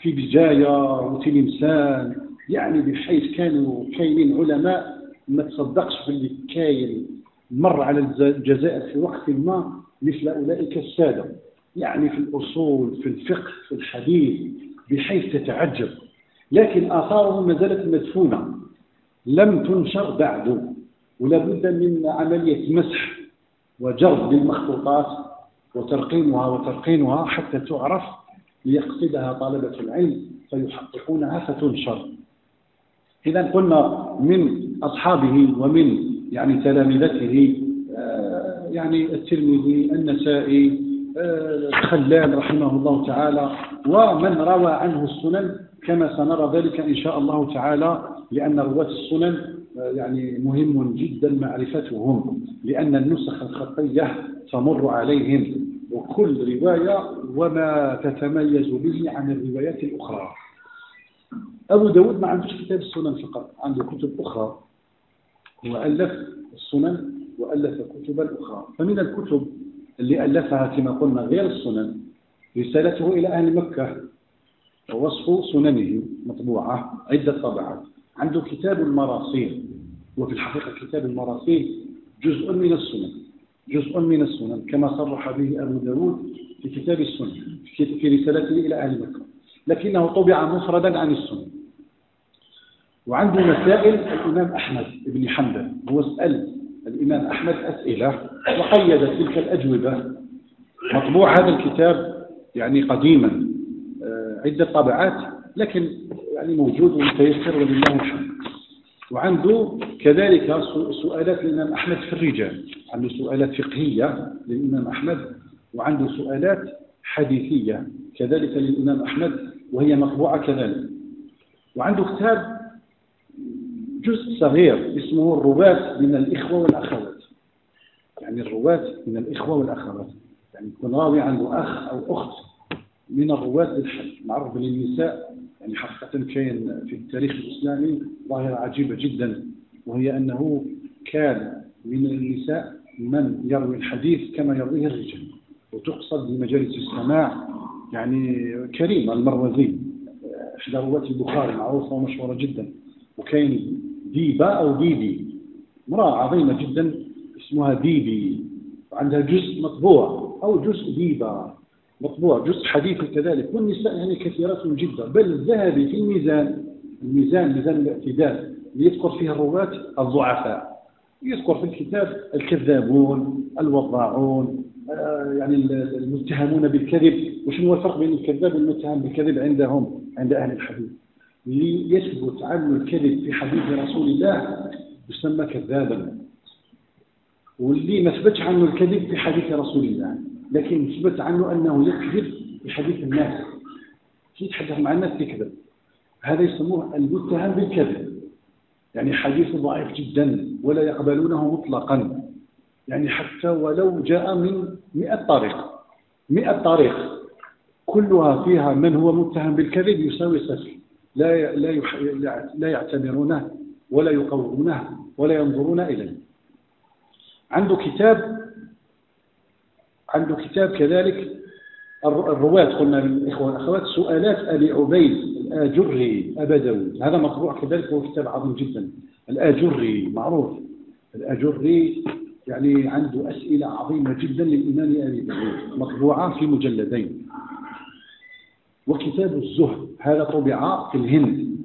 في بجاية وتلمسان يعني بحيث كانوا كاينين علماء ما تصدقش باللي كاين مر على الجزائر في وقت ما مثل أولئك السادة. يعني في الأصول في الفقه في الحديث بحيث تتعجب. لكن آثارهم ما زالت مدفونة. لم تنشر بعد ولا بد من عملية مسح وجرد للمخطوطات وترقيمها وترقينها حتى تعرف ليقصدها طلبة العلم فيحققونها فتنشر. إذا قلنا من أصحابه ومن يعني تلامذته آه، يعني الترمذي النسائي آه، خلال رحمه الله تعالى ومن روى عنه السنن كما سنرى ذلك إن شاء الله تعالى لأن رواة السنن آه، يعني مهم جدا معرفتهم لأن النسخ الخطية تمر عليهم. وكل رواية وما تتميز به عن الروايات الأخرى. أبو داود ما عندوش كتاب السنن فقط عنده كتب أخرى. هو ألف السنن وألف كتبا أخرى فمن الكتب اللي ألفها كما قلنا غير السنن رسالته إلى أهل مكة ووصف سننه مطبوعة عدة طبعات عنده كتاب المراسيل وفي الحقيقة كتاب المراسيل جزء من السنن. جزء من السنن كما صرح به أبو داود في كتاب السنن في رسالته إلى أهل مكة. لكنه طبع مفردا عن السنن. وعنده مسائل الإمام أحمد بن حنبل هو سأل الإمام أحمد أسئلة وقيد تلك الأجوبة. مطبوع هذا الكتاب يعني قديما آه، عدة طبعات لكن يعني موجود ومتيسر ولله الحمد. وعنده كذلك سؤالات للإمام أحمد في الرجال. عنده سؤالات فقهية للإمام أحمد وعنده سؤالات حديثية كذلك للإمام أحمد وهي مطبوعة كذلك. وعنده كتاب جزء صغير اسمه الرواة من الإخوة والأخوات. يعني الرواة من الإخوة والأخوات. يعني يكون راوي عنده أخ أو أخت من الرواة للحج معروف للنساء يعني حقيقة كاين في التاريخ الإسلامي ظاهرة عجيبة جدا وهي أنه كان من النساء من يروي الحديث كما يرويه الرجال وتقصد بمجالس السماع يعني كريمة المروزية إحدى رواة البخاري معروفة ومشهورة جدا وكاين ديبا أو ديبي امرأة عظيمة جدا اسمها ديبي وعندها جزء مطبوع أو جزء ديبا. مطبوع جزء حديثي كذلك. والنساء يعني كثيرات جدا. بل الذهبي في الميزان الميزان ميزان الاعتدال. ليذكر فيه الرواة الضعفاء. يذكر في الكتاب الكذابون الوضاعون آه، يعني المتهمون بالكذب. وشنو هو الفرق بين الكذاب والمتهم بالكذب عندهم؟ عند أهل الحديث. ليثبت عنه الكذب في حديث رسول الله يسمى كذابا. واللي ما ثبتش عنه الكذب في حديث رسول الله. لكن ثبت عنه أنه يكذب في حديث الناس. يتحدث مع الناس يكذب. هذا يسموه المتهم بالكذب. يعني حديث ضعيف جدا ولا يقبلونه مطلقا. يعني حتى ولو جاء من مئة طريق. مئة طريق. كلها فيها من هو متهم بالكذب يساوي صفر. لا لا لا يعتبرونه ولا يقوونه ولا ينظرون إليه. عنده كتاب عنده كتاب كذلك. الرواة قلنا للإخوة والأخوات سؤالات أبي عبيد الآجري أبا داود هذا مطبوع كذلك هو كتاب عظيم جدا. الآجري معروف. الآجري يعني عنده أسئلة عظيمة جدا للإمام أبي داود مطبوعة في مجلدين. وكتاب الزهد هذا طبع في الهند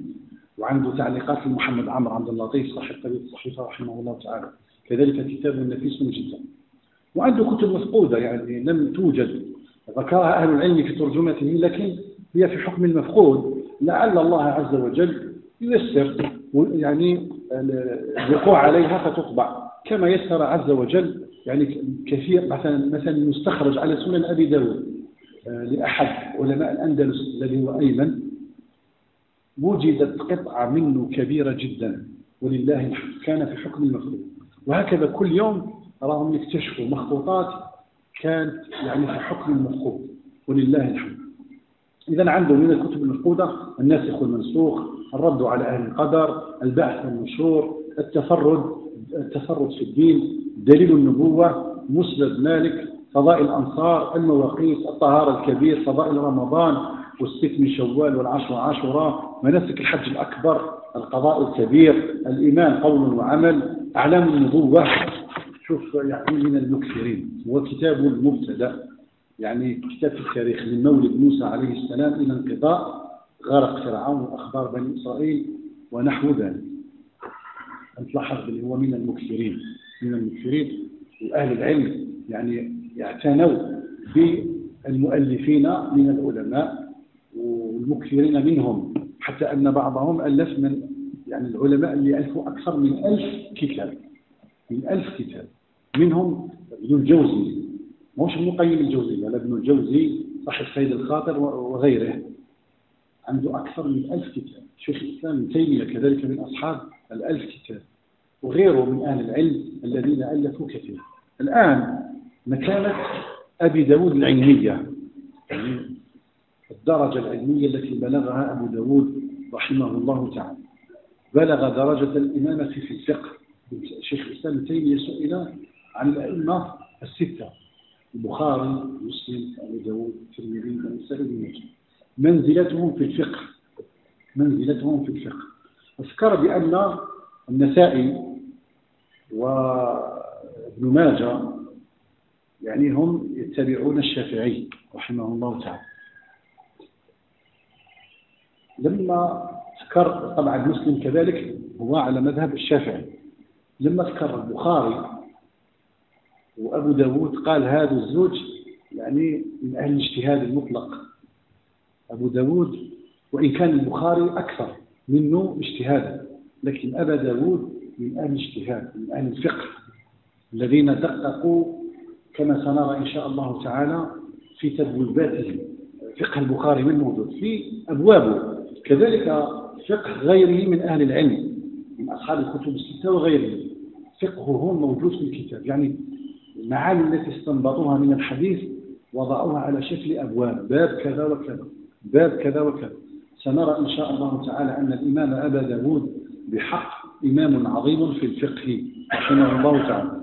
وعنده تعليقات لمحمد عمرو عبد اللطيف صاحب طريق الصحيفة رحمه الله تعالى. كذلك كتاب نفيس جدا. وعنده كتب مفقودة يعني لم توجد. ذكرها أهل العلم في ترجمته لكن هي في حكم المفقود. لعل الله عز وجل ييسر يعني الوقوع عليها فتطبع. كما يسر عز وجل يعني كثير مثلا مثلا يستخرج على سنن أبي داود آه، لأحد علماء الأندلس الذي هو أيمن. وجدت قطعة منه كبيرة جدا ولله الحمد كان في حكم المفقود. وهكذا كل يوم راهم يكتشفوا مخطوطات كانت يعني في حكم المفقود ولله الحمد. إذا عنده من الكتب المفقودة الناسخ والمنسوخ الرد على أهل القدر البحث والنشور التفرد التفرد في الدين دليل النبوة مسند مالك فضائل الأنصار المواقيت الطهارة الكبير فضائل رمضان والست من شوال والعشر عاشوراء مناسك الحج الأكبر القضاء الكبير الإيمان قول وعمل أعلام النبوة. شوف يعني من المكثرين. هو كتاب المبتدا يعني كتاب في التاريخ من مولد موسى عليه السلام إلى انقضاء غرق فرعون وأخبار بني إسرائيل ونحو ذلك. أنت لاحظ اللي هو من المكثرين. من المكثرين وأهل العلم يعني يعتنوا بالمؤلفين من العلماء والمكثرين منهم حتى أن بعضهم ألف من يعني العلماء اللي ألفوا أكثر من ألف كتاب. من ألف كتاب. منهم ابن الجوزي. مش ابن القيم الجوزي لا ابن الجوزي صاحب سيد الخاطر وغيره. عنده أكثر من ألف كتاب. شيخ الإسلام ابن تيمية كذلك من أصحاب الألف كتاب وغيره من أهل العلم الذين ألفوا كثير الآن مكانة أبي داود العلمية يعني الدرجة العلمية التي بلغها أبو داود رحمه الله تعالى. بلغ درجة الإمامة في الفقه. شيخ الإسلام ابن تيمية سئل عن الأئمة الستة البخاري مسلم أبو داود الترمذي النسائي بن منزلتهم في الفقه منزلتهم في الفقه. أذكر بأن النسائي وابن ماجه يعني هم يتبعون الشافعي رحمه الله تعالى. لما ذكر طبعا مسلم كذلك هو على مذهب الشافعي. لما ذكر البخاري وأبو داود قال هذا الزوج يعني من أهل الاجتهاد المطلق. أبو داود وإن كان البخاري أكثر منه اجتهادا لكن أبا داود من أهل الاجتهاد من أهل الفقه الذين دققوا كما سنرى إن شاء الله تعالى في تبويباتهم فقه البخاري من موجود في أبوابه. كذلك فقه غيره من أهل العلم من أصحاب الكتب الستة وغيرهم. فقههم موجود في الكتاب. يعني المعاني التي استنبطوها من الحديث وضعوها على شكل أبواب باب كذا وكذا باب كذا وكذا. سنرى إن شاء الله تعالى أن الإمام أبا داود بحق إمام عظيم في الفقه رحمه الله تعالى.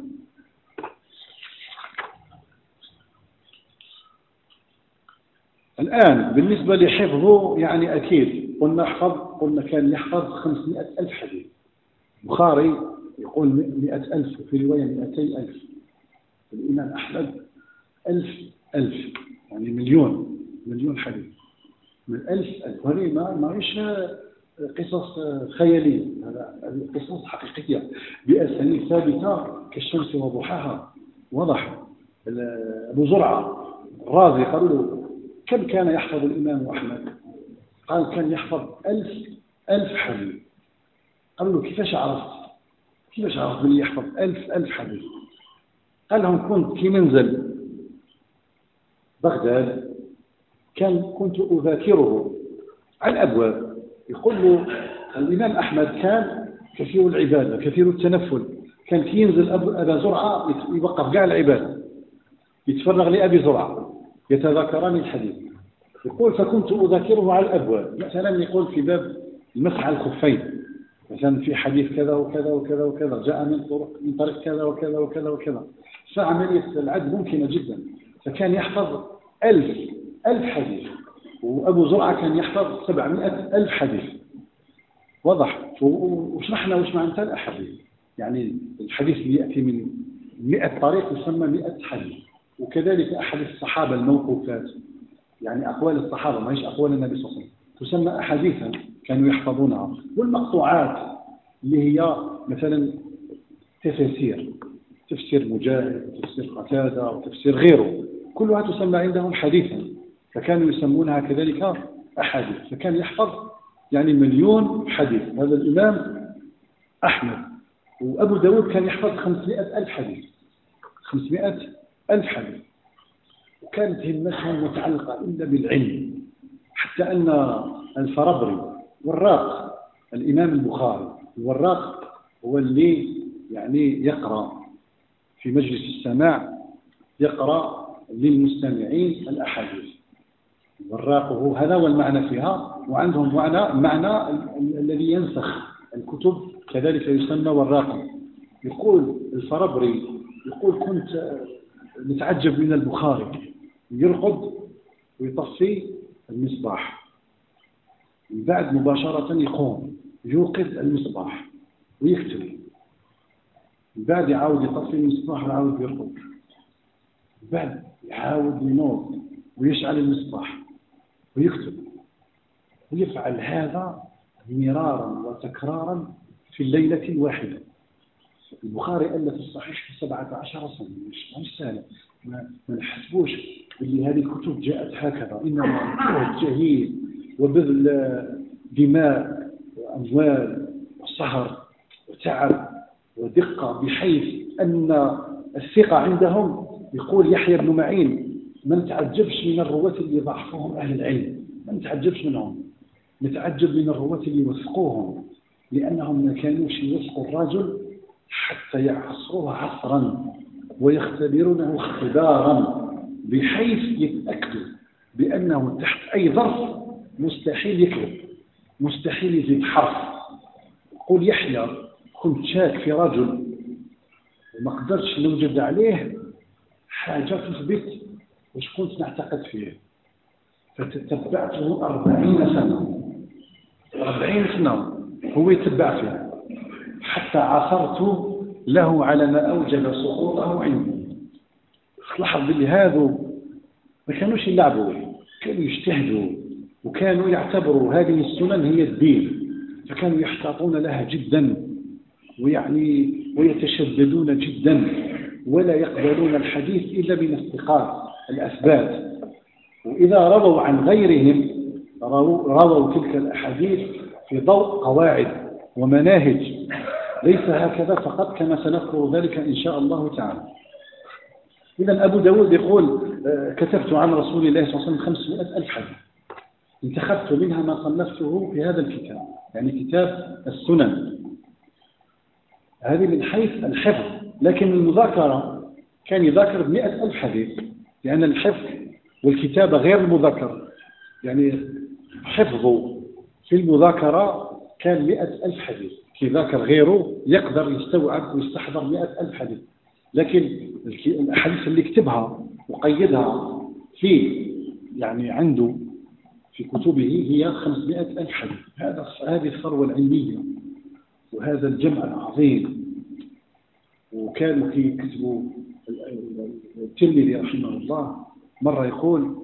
الآن بالنسبة لحفظه يعني أكيد قلنا احفظ قلنا كان يحفظ 500 ألف حديث. بخاري يقول 100 ألف وفي رواية 200 ألف. الإمام أحمد ألف ألف يعني مليون مليون حديث. من ألف ألف. وهذه ما معيش قصص خيالية هذا قصص حقيقية. بأسانيد ثابتة كالشمس وضحاها. واضح. أبو زرعة الرازي قالوا له كم كان يحفظ الإمام أحمد؟ قال كان يحفظ ألف ألف حديث. قالوا له كيفاش عرفت كيفاش عرفت بلي يحفظ ألف ألف حديث؟ قال لهم كنت في منزل بغداد كان كنت أذاكره على الأبواب. يقول له الإمام أحمد كان كثير العبادة كثير التنفل كان ينزل أبا زرعة يوقف كاع العبادة يتفرغ لأبي زرعة يتذاكران الحديث. يقول فكنت أذاكره على الأبواب. مثلا يقول في باب المسح على الخفين مثلا في حديث كذا وكذا وكذا وكذا جاء من طرق من طريق كذا وكذا وكذا وكذا. فعملية العد ممكنة جدا. فكان يحفظ ألف ألف حديث. وأبو زرعة كان يحفظ سبعمائة ألف حديث. واضح وشرحنا وش معنى الأحاديث. يعني الحديث اللي يأتي من مئة طريق يسمى مئة حديث. وكذلك أحاديث الصحابة الموقوفات. يعني أقوال الصحابة ما هيش أقوال النبي صلى الله عليه وسلم. تسمى أحاديثا كانوا يحفظونها. والمقطوعات اللي هي مثلا تفاسير. تفسير مجاهد وتفسير قتادة وتفسير غيره. كلها تسمى عندهم حديثا فكانوا يسمونها كذلك أحاديث. فكان يحفظ يعني مليون حديث. هذا الإمام أحمد. وأبو داود كان يحفظ خمسمائة ألف حديث. خمسمائة ألف حديث. وكانت همتهم متعلقة إلا بالعلم. حتى أن الفربري والراق الإمام البخاري الوراق هو اللي يعني يقرأ. في مجلس السماع يقرأ للمستمعين الأحاديث. الوراق هو هذا هو المعنى فيها وعندهم معنى معنى الذي ينسخ الكتب كذلك يسمى وراقا يقول الفربري يقول كنت نتعجب من البخاري. يرقد ويطفي المصباح. من بعد مباشرة يقوم يوقد المصباح ويكتب. بعد يعاود يطفي المصباح ويعاود يرقد. بعد يعاود ينوض ويشعل المصباح ويكتب. ويفعل هذا مرارا وتكرارا في الليلة الواحدة. البخاري ألف الصحيح في سبعة عشر سنة مش سهلة. ما, ما نحسبوش اللي هذه الكتب جاءت هكذا. إنما جهيد وبذل دماء وأموال وسهر وتعب ودقة بحيث أن الثقة عندهم. يقول يحيى بن معين ما نتعجبش من الرواة اللي ضعفوهم أهل العلم؟ ما نتعجبش منهم؟ نتعجب من الرواة اللي وثقوهم لأنهم ما كانوش يوثقوا الرجل حتى يعصروه عصرا ويختبرونه اختبارا بحيث يتأكدوا بأنه تحت أي ظرف مستحيل يكذب مستحيل يزيد حرف. قول يحيى كنت شاك في رجل وما قدرتش نوجد عليه حاجة تثبت وش كنت نعتقد فيه. فتتبعته أربعين سنة. أربعين سنة هو يتبع فيه حتى عثرت له على ما أوجب سقوطه عندي لاحظ باللي هذو ما كانوش يلعبوا كانوا يجتهدوا وكانوا يعتبروا هذه السنن هي الدين. فكانوا يحتاطون لها جدا. ويعني ويتشددون جدا ولا يقبلون الحديث إلا من استقاط الأثبات. وإذا رووا عن غيرهم رووا تلك الأحاديث في ضوء قواعد ومناهج. ليس هكذا فقط كما سنذكر ذلك إن شاء الله تعالى. إذا أبو داود يقول آه، كتبت عن رسول الله صلى الله عليه وسلم 500 ألف حديث. انتخبت منها ما صنفته في هذا الكتاب يعني كتاب السنن. هذه من حيث الحفظ. لكن المذاكرة كان يذاكر بمئة ألف حديث لأن الحفظ والكتابة غير المذاكرة. يعني حفظه في المذاكرة كان مئة ألف حديث. كي ذاكر غيره يقدر يستوعب ويستحضر مئة ألف حديث. لكن الأحاديث اللي كتبها وقيدها في يعني عنده في كتبه هي 500 ألف حديث. هذا هذه الثروة العلمية. وهذا الجمع العظيم. وكانوا يكتبوا الترمذي رحمه الله. مرة يقول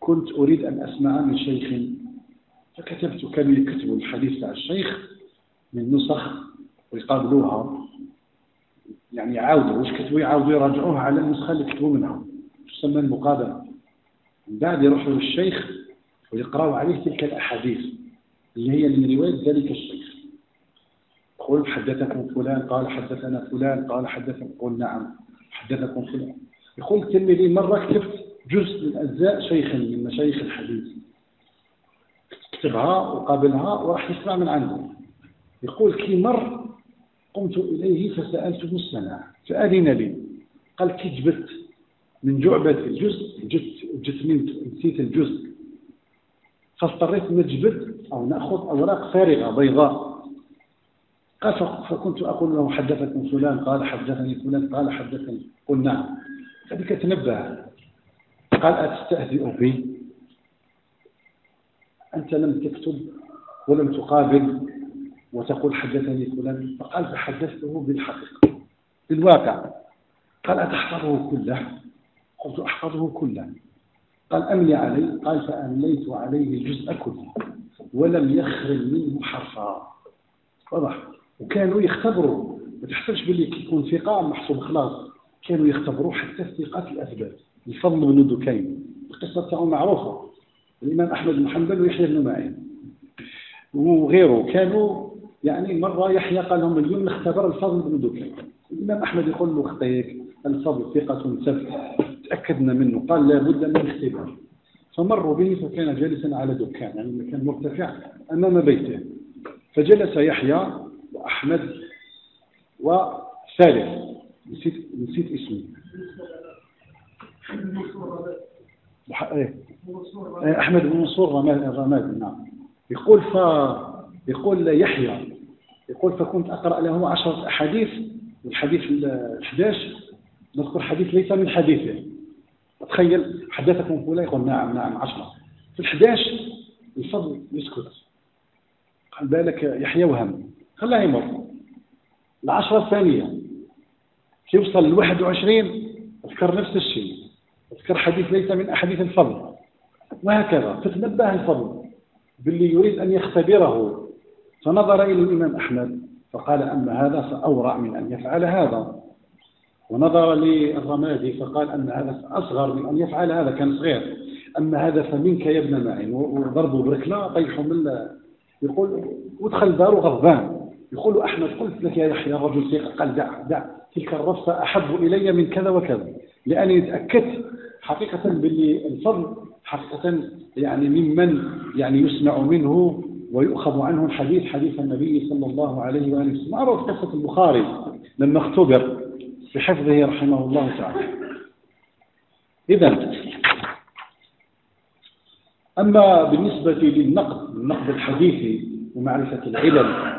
كنت أريد أن أسمع من شيخ فكتبت كانوا يكتبوا الحديث تاع الشيخ من نسخ ويقابلوها. يعني يعاودوا واش كتبوا؟ يعاودوا يراجعوها على النسخة اللي كتبوا منها. تسمى المقابلة؟ من بعد يروحوا للشيخ ويقرأوا عليه تلك الأحاديث اللي هي من رواية ذلك الشيخ. قل حدثكم فلان قال حدثنا فلان قال حدثكم قل نعم حدثكم فلان. يقول الترمذي مرة كتبت جزء من أجزاء شيخ من مشايخ الحديث. كتبها وقابلها وراح يسمع من عنده. يقول كي مر قمت إليه فسألته السماع فأذن لي. قال كي جبت من جعبة الجزء جت, جت من نسيت الجزء. فاضطريت نجبد أو نأخذ أوراق فارغة بيضاء. قال فكنت أقول له حدثكم فلان قال حدثني فلان قال حدثني. قل نعم. هذيك تنبه. قال أتستهزئ بي؟ أنت لم تكتب ولم تقابل وتقول حدثني فلان؟ فقال فحدثته بالحقيقة بالواقع. قال أتحفظه كله؟ قلت أحفظه كله. قال أملي علي قال فأمليت عليه الجزء كله ولم يخرج منه حرفا. واضح؟ وكانوا يختبروا. ما تحسبش باللي يكون ثقة محسوب خلاص. كانوا يختبروا حتى الثقات الأثبات. الفضل بن دكين القصة تاعو معروفة. الإمام أحمد بن حنبل ويحيى بن معين. وغيره. كانوا يعني مرة يحيى قال لهم اليوم نختبر الفضل بن دكين الإمام أحمد يقول له خطيك الفضل ثقة ثبت تأكدنا منه. قال لابد من اختبار. فمروا به فكان جالسا على دكان يعني كان مرتفع أمام بيته. فجلس يحيى وأحمد وثالث نسيت نسيت اسمه إيه. إيه، أحمد بن منصور الرمادي نعم. يقول ف يقول يحيى. يقول فكنت أقرأ له عشرة أحاديث الحديث ال11 نذكر حديث ليس من حديثه. تخيل حدثكم فلان يقول نعم نعم عشرة. في ال11 الفضل يسكت. قال بالك يحيى وهم. خلاه يمر. العشرة الثانية. يوصل ل 21 أذكر نفس الشيء. أذكر حديث ليس من أحاديث الفضل. وهكذا. فتنبه الفضل باللي يريد أن يختبره. فنظر إلى الإمام أحمد فقال أما هذا فأورع من أن يفعل هذا. ونظر للرمادي فقال أن هذا أصغر من أن يفعل هذا. كان صغير. أما هذا فمنك يا ابن معين وضربه بركلة طيحوا من يقول ودخل داره غضبان. يقول أحمد قلت لك يا يحيى رجل ثقة قال دع دع تلك الرفة أحب إلي من كذا وكذا لأني تأكدت حقيقة باللي الفضل حقيقة يعني ممن يعني يسمع منه ويؤخذ عنه الحديث حديث النبي صلى الله عليه وآله وسلم. معروف قصة البخاري لما اختبر بحفظه رحمه الله تعالى. إذا أما بالنسبة للنقد النقد الحديثي ومعرفة العلل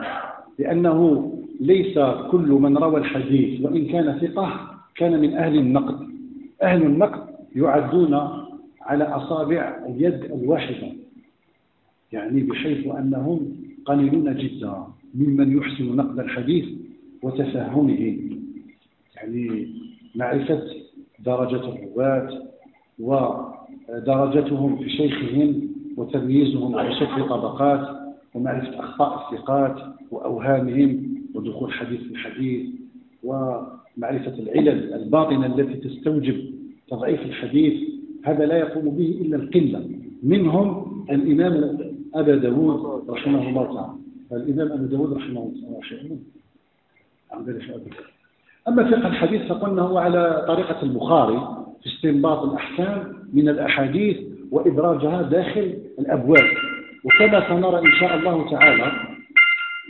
لأنه ليس كل من روى الحديث وإن كان ثقة كان من أهل النقد. أهل النقد يعدون على أصابع اليد الواحدة يعني بحيث أنهم قليلون جدا ممن يحسن نقد الحديث وتفهمه. يعني معرفة درجة الرواة ودرجتهم في شيخهم وتمييزهم على شكل طبقات. ومعرفة أخطاء الثقات وأوهامهم ودخول حديث الحديث ومعرفة العلل الباطنة التي تستوجب تضعيف الحديث هذا لا يقوم به إلا القلة. منهم الإمام أبا داود رحمه الله تعالى. الإمام أبا داود رحمه الله تعالى أما فقه الحديث فقلنا هو على طريقة البخاري في استنباط الأحكام من الأحاديث وإدراجها داخل الأبواب. وكما سنرى إن شاء الله تعالى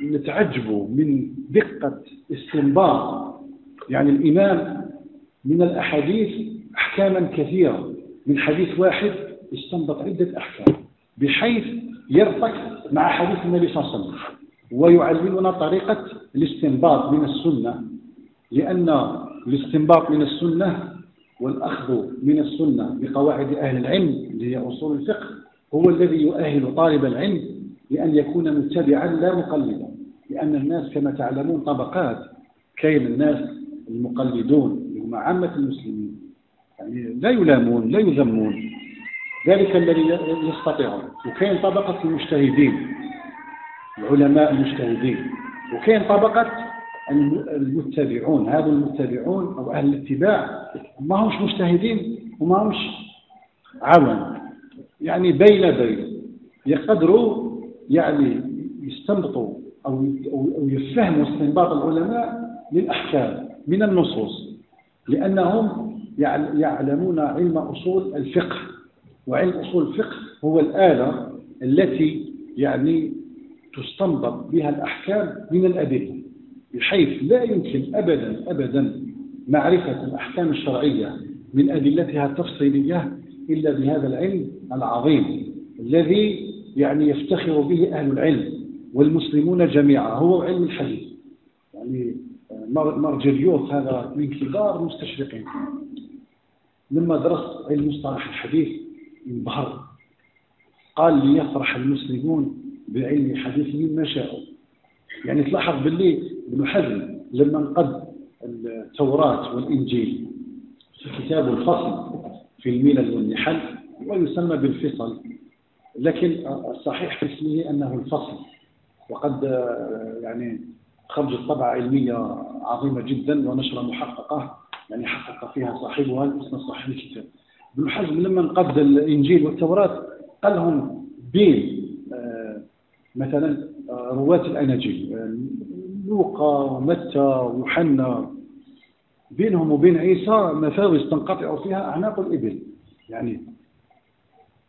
نتعجب من دقة استنباط. يعني الإمام من الأحاديث أحكاما كثيرة. من حديث واحد استنبط عدة أحكام بحيث يرتق مع حديث النبي صلى الله عليه وسلم ويعلمنا طريقة الاستنباط من السنة. لأن الاستنباط من السنة والأخذ من السنة بقواعد أهل العلم اللي هي أصول الفقه هو الذي يؤهل طالب العلم لأن يكون متبعا لا مقلدا لأن الناس كما تعلمون طبقات كاين الناس المقلدون هم عامة المسلمين. يعني لا يلامون لا يذمون. ذلك الذي يستطيعون وكاين طبقة المجتهدين العلماء المجتهدين. وكاين طبقة المتبعون هذا المتبعون أو أهل الاتباع. ما همش مجتهدين وما همش عوام. يعني بين بين يقدروا يعني يستنبطوا أو أو يفهموا استنباط العلماء للأحكام من النصوص لأنهم يعلمون علم أصول الفقه وعلم أصول الفقه هو الآلة التي يعني تستنبط بها الأحكام من الأدلة بحيث لا يمكن أبدا أبدا معرفة الأحكام الشرعية من أدلتها التفصيلية إلا بهذا العلم العظيم الذي يعني يفتخر به أهل العلم والمسلمون جميعا هو علم الحديث. يعني مرجليوس هذا من كبار المستشرقين لما درست علم مصطلح الحديث انبهر. قال ليفرح المسلمون بعلم الحديث مما شاءوا. يعني تلاحظ باللي ابن حزم لما انقد التوراة والإنجيل في كتاب الفصل في الملل والنحل ويسمى بالفصل لكن الصحيح في اسمه أنه الفصل. وقد يعني خرجت طبعة علمية عظيمة جدا ونشرة محققة يعني حقق فيها صاحبها الاسم الصحيح الكتاب ابن حزم لما انقد الإنجيل والتوراة قال لهم بين مثلا رواة الأناجيل لوقا ومتى ويوحنا. بينهم وبين عيسى مفاوز تنقطع فيها أعناق الإبل. يعني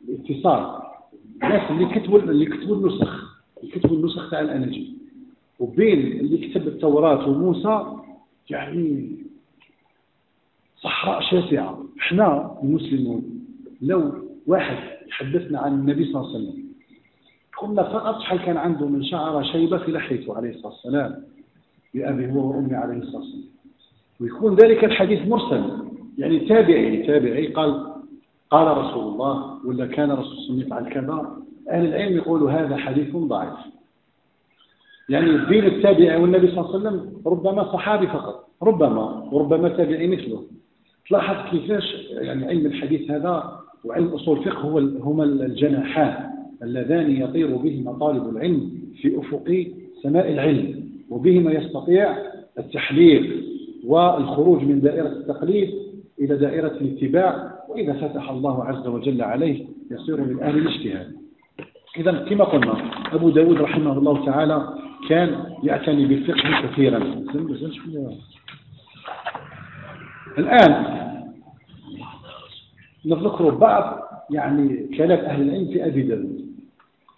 الاتصال. الناس اللي كتبوا اللي كتبوا النسخ اللي كتبوا النسخ تاع الأناجيل وبين اللي كتب التوراة وموسى يعني صحراء شاسعة. إحنا المسلمون لو واحد يحدثنا عن النبي صلى الله عليه وسلم قلنا فقط شحال كان عنده من شعر شيبة في لحيته عليه الصلاة والسلام بأبي هو وأمي عليه الصلاة والسلام. ويكون ذلك الحديث مرسل. يعني تابعي تابعي قال قال رسول الله ولا كان رسول الله يفعل كذا أهل العلم يقولوا هذا حديث ضعيف. يعني بين التابعي والنبي صلى الله عليه وسلم ربما صحابي فقط ربما وربما تابعي مثله. تلاحظ كيفاش يعني علم الحديث هذا وعلم أصول الفقه هو هما الجناحان اللذان يطير بهما طالب العلم في أفق سماء العلم وبهما يستطيع التحليل والخروج من دائرة التقليد إلى دائرة الاتباع وإذا فتح الله عز وجل عليه يصير من أهل الاجتهاد. إذا كما قلنا أبو داود رحمه الله تعالى كان يعتني بالفقه كثيرا. الآن نذكر بعض يعني كلام أهل العلم في أبي داود.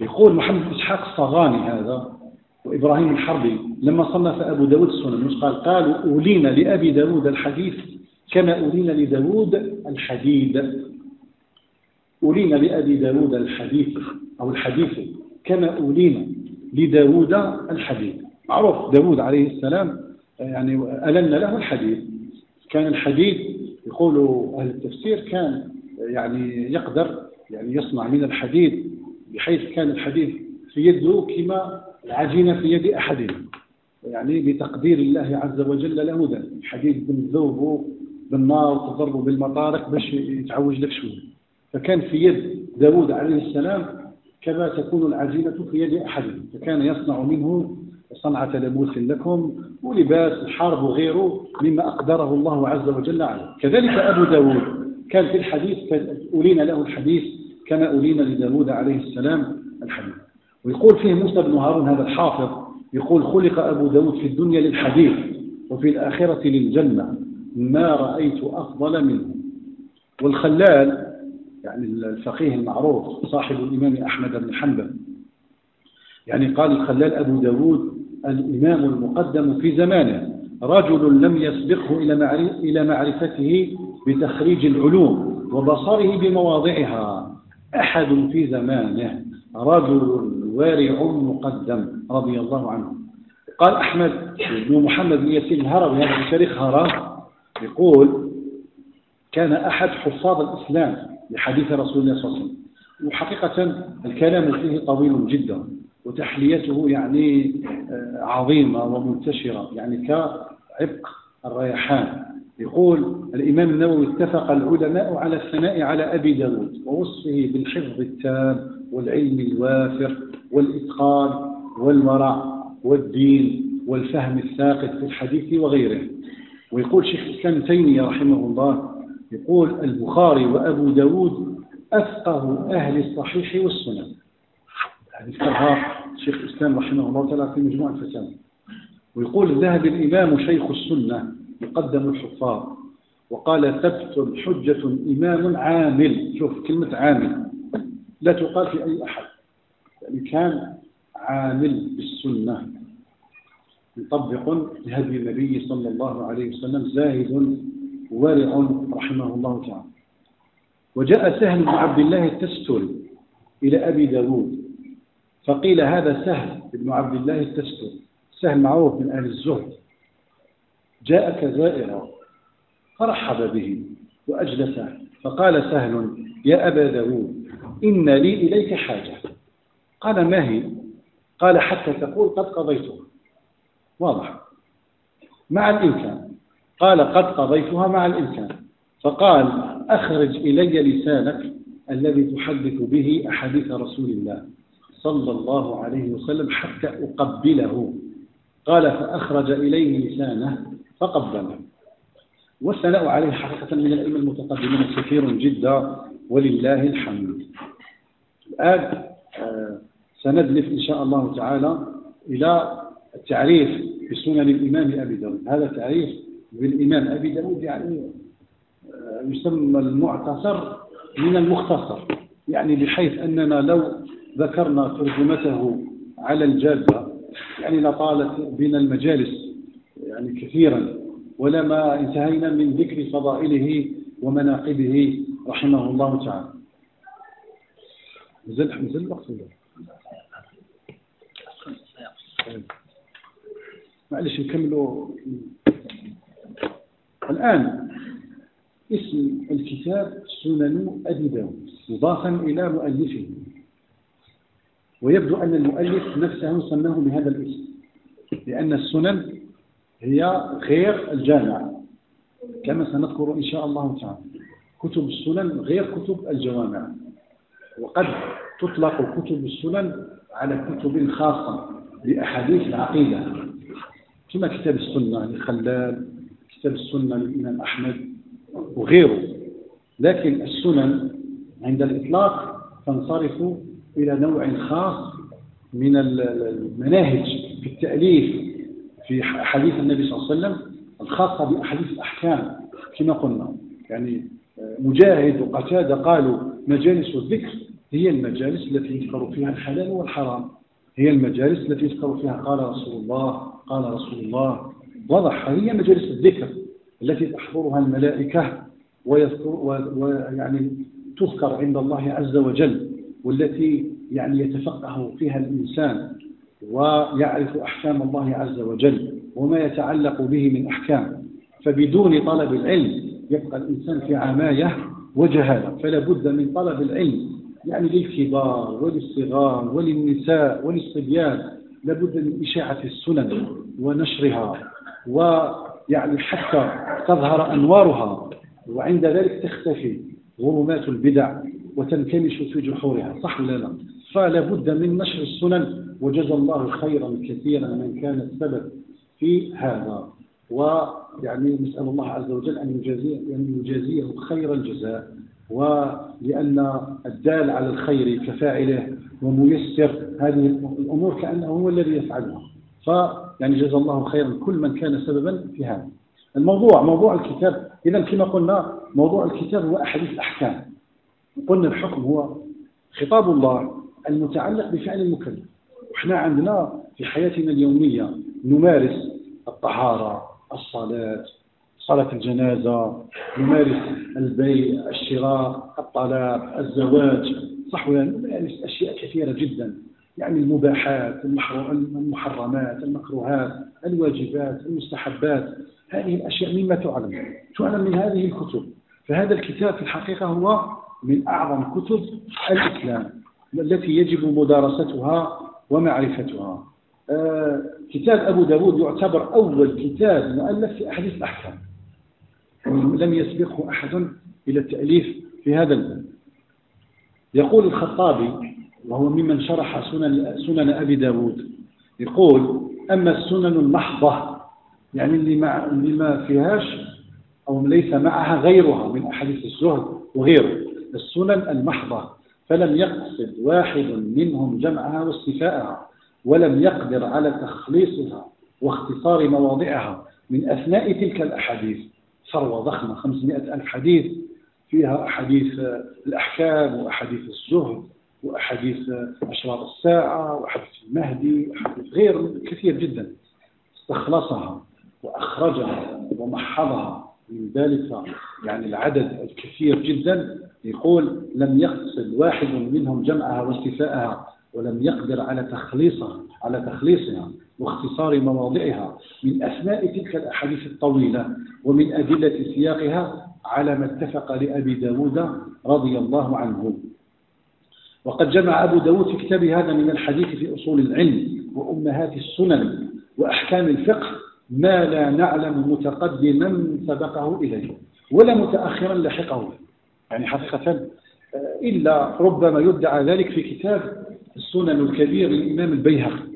يقول محمد إسحاق الصغاني هذا وإبراهيم الحربي لما صنف أبو داود السنن قال قالوا أولينا لأبي داود الحديث كما أولينا لداود الحديد. أولينا لأبي داود الحديث أو الحديث. كما أولينا لداود الحديث. معروف داود عليه السلام يعني ألن له الحديث. كان الحديد يقول أهل التفسير كان يعني يقدر يعني يصنع من الحديد بحيث كان الحديد في يده كما العجينة في يد أحدنا يعني بتقدير الله عز وجل له ذلك الحديد بنذوبه بالنار وتضربه بالمطارق باش يتعوج لك شوية. فكان في يد داود عليه السلام كما تكون العجينة في يد أحدنا فكان يصنع منه صنعة لبوس لكم ولباس الحرب وغيره مما أقدره الله عز وجل عليه. كذلك أبو داود كان في الحديث أولينا له الحديث كما أولينا لداود عليه السلام الحديث. ويقول فيه موسى بن هارون هذا الحافظ يقول خلق أبو داود في الدنيا للحديث وفي الآخرة للجنة. ما رأيت أفضل منه. والخلال يعني الفقيه المعروف صاحب الإمام أحمد بن حنبل يعني قال الخلال أبو داود الإمام المقدم في زمانه رجل لم يسبقه إلى معرفته بتخريج العلوم وبصره بمواضعها. أحد في زمانه رجل وارع مقدم رضي الله عنه. قال أحمد بن محمد بن ياسين الهروي هذا في تاريخ هرم يقول كان أحد حفاظ الإسلام لحديث رسول الله صلى الله عليه وسلم. وحقيقة الكلام فيه طويل جدا وتحليته يعني آه، عظيمة ومنتشرة يعني كعبق الريحان. يقول الإمام النووي اتفق العلماء على الثناء على أبي داود ووصفه بالحفظ التام والعلم الوافر والإتقان والورع والدين والفهم الثاقب في الحديث وغيره. ويقول شيخ الإسلام تيمية رحمه الله يقول البخاري وأبو داود أفقه أهل الصحيح والسنن. يعني ذكرها شيخ الإسلام رحمه الله تعالى في مجموعة الفتاوى. ويقول ذهب الإمام شيخ السنة يقدم الحفاظ وقال ثبت حجة إمام عامل. شوف كلمة عامل. لا تقال في أي أحد. يعني كان عامل بالسنة. مطبق لهدي النبي صلى الله عليه وسلم زاهد ورع رحمه الله تعالى. وجاء سهل بن عبد الله التستري إلى أبي داود فقيل هذا سهل بن عبد الله التستري سهل معروف من أهل الزهد. جاءك زائرا فرحب به وأجلسه فقال سهل يا أبا داود إن لي إليك حاجة. قال ما هي؟ قال حتى تقول قد قضيتها. واضح. مع الإمكان. قال قد قضيتها مع الإمكان. فقال أخرج إلي لسانك الذي تحدث به أحاديث رسول الله صلى الله عليه وسلم حتى أقبله. قال فأخرج إليه لسانه فقبله. والثناء عليه حقيقة من الأئمة المتقدمين كثير جدا ولله الحمد. الآن آه، سندلف إن شاء الله تعالى إلى التعريف بسنن الإمام أبي داود. هذا تعريف بالإمام أبي داود يعني آه، يسمى المعتصر من المختصر. يعني بحيث أننا لو ذكرنا ترجمته على الجادة يعني لطالت بنا المجالس يعني كثيرا. ولما انتهينا من ذكر فضائله ومناقبه رحمه الله تعالى. نزل نزل الوقت معلش نكملوا. الآن اسم الكتاب سنن أبي داود مضافا إلى مؤلفه. ويبدو أن المؤلف نفسه سماه بهذا الاسم لأن السنن هي غير الجامع كما سنذكر إن شاء الله تعالى. كتب السنن غير كتب الجوامع وقد تطلق كتب السنن على كتب خاصة بأحاديث العقيدة. كما كتاب السنة لخلال كتاب السنة للإمام أحمد وغيره. لكن السنن عند الإطلاق تنصرف إلى نوع خاص من المناهج في التأليف في حديث النبي صلى الله عليه وسلم الخاصة بأحاديث الأحكام كما قلنا. يعني آه، مجاهد وقتادة قالوا مجالس الذكر هي المجالس التي يذكر فيها الحلال والحرام. هي المجالس التي يذكر فيها. قال رسول الله قال رسول الله واضح هي مجالس الذكر التي تحضرها الملائكة ويذكر ويعني تذكر عند الله عز وجل والتي يعني يتفقه فيها الإنسان ويعرف أحكام الله عز وجل وما يتعلق به من أحكام. فبدون طلب العلم يبقى الإنسان في عماية وجهالة. فلا بد من طلب العلم يعني للكبار وللصغار وللنساء وللصبيان لابد من إشاعة السنن ونشرها ويعني حتى تظهر أنوارها وعند ذلك تختفي غرمات البدع وتنكمش في جحورها صح ولا لا؟ فلا بد من نشر السنن وجزى الله خيرا كثيرا من كان السبب في هذا. ويعني نسأل الله عز وجل أن يجازيه, أن يجازيه خير الجزاء. ولأن الدال على الخير كفاعله وميسر. هذه الأمور كأنه هو الذي يفعلها. فيعني جزا الله خيرا كل من كان سببا في هذا. الموضوع موضوع الكتاب. إذا كما قلنا موضوع الكتاب هو أحاديث الأحكام. قلنا الحكم هو خطاب الله المتعلق بفعل المكلف. وإحنا عندنا في حياتنا اليومية نمارس الطهارة الصلاة صلاة الجنازة نمارس البيع الشراء الطلاق الزواج صح نمارس أشياء كثيرة جدا. يعني المباحات المحرمات المكروهات الواجبات المستحبات. هذه الأشياء مما تعلم. تعلم من هذه الكتب. فهذا الكتاب في الحقيقة هو من أعظم كتب الإسلام التي يجب مدارستها ومعرفتها. آه كتاب أبو داود يعتبر أول كتاب مؤلف في أحاديث الأحكام. لم يسبقه أحد إلى التأليف في هذا الباب. يقول الخطابي وهو ممن شرح سنن, سنن أبي داود يقول أما السنن المحضة يعني اللي ما, اللي ما فيهاش أو ليس معها غيرها من أحاديث الزهد وغيره السنن المحضة فلم يقصد واحد منهم جمعها واستفاءها ولم يقدر على تخليصها واختصار مواضعها من أثناء تلك الأحاديث ثروة ضخمة 500 ألف حديث فيها أحاديث الأحكام وأحاديث الزهد وأحاديث أشراط الساعة وأحاديث المهدي وأحاديث غير كثير جدا. استخلصها وأخرجها ومحضها من ذلك يعني العدد الكثير جدا يقول لم يقصد واحد منهم جمعها واستفاءها ولم يقدر على تخليصها على تخليصها واختصار مواضعها من أثناء تلك الأحاديث الطويلة ومن أدلة سياقها على ما اتفق لأبي داود رضي الله عنه. وقد جمع أبو داود في كتابه هذا من الحديث في أصول العلم وأمهات السنن وأحكام الفقه ما لا نعلم متقدما سبقه إليه ولا متأخرا لحقه. يعني حقيقة إلا ربما يدعى ذلك في كتاب السنن الكبير للإمام البيهقي.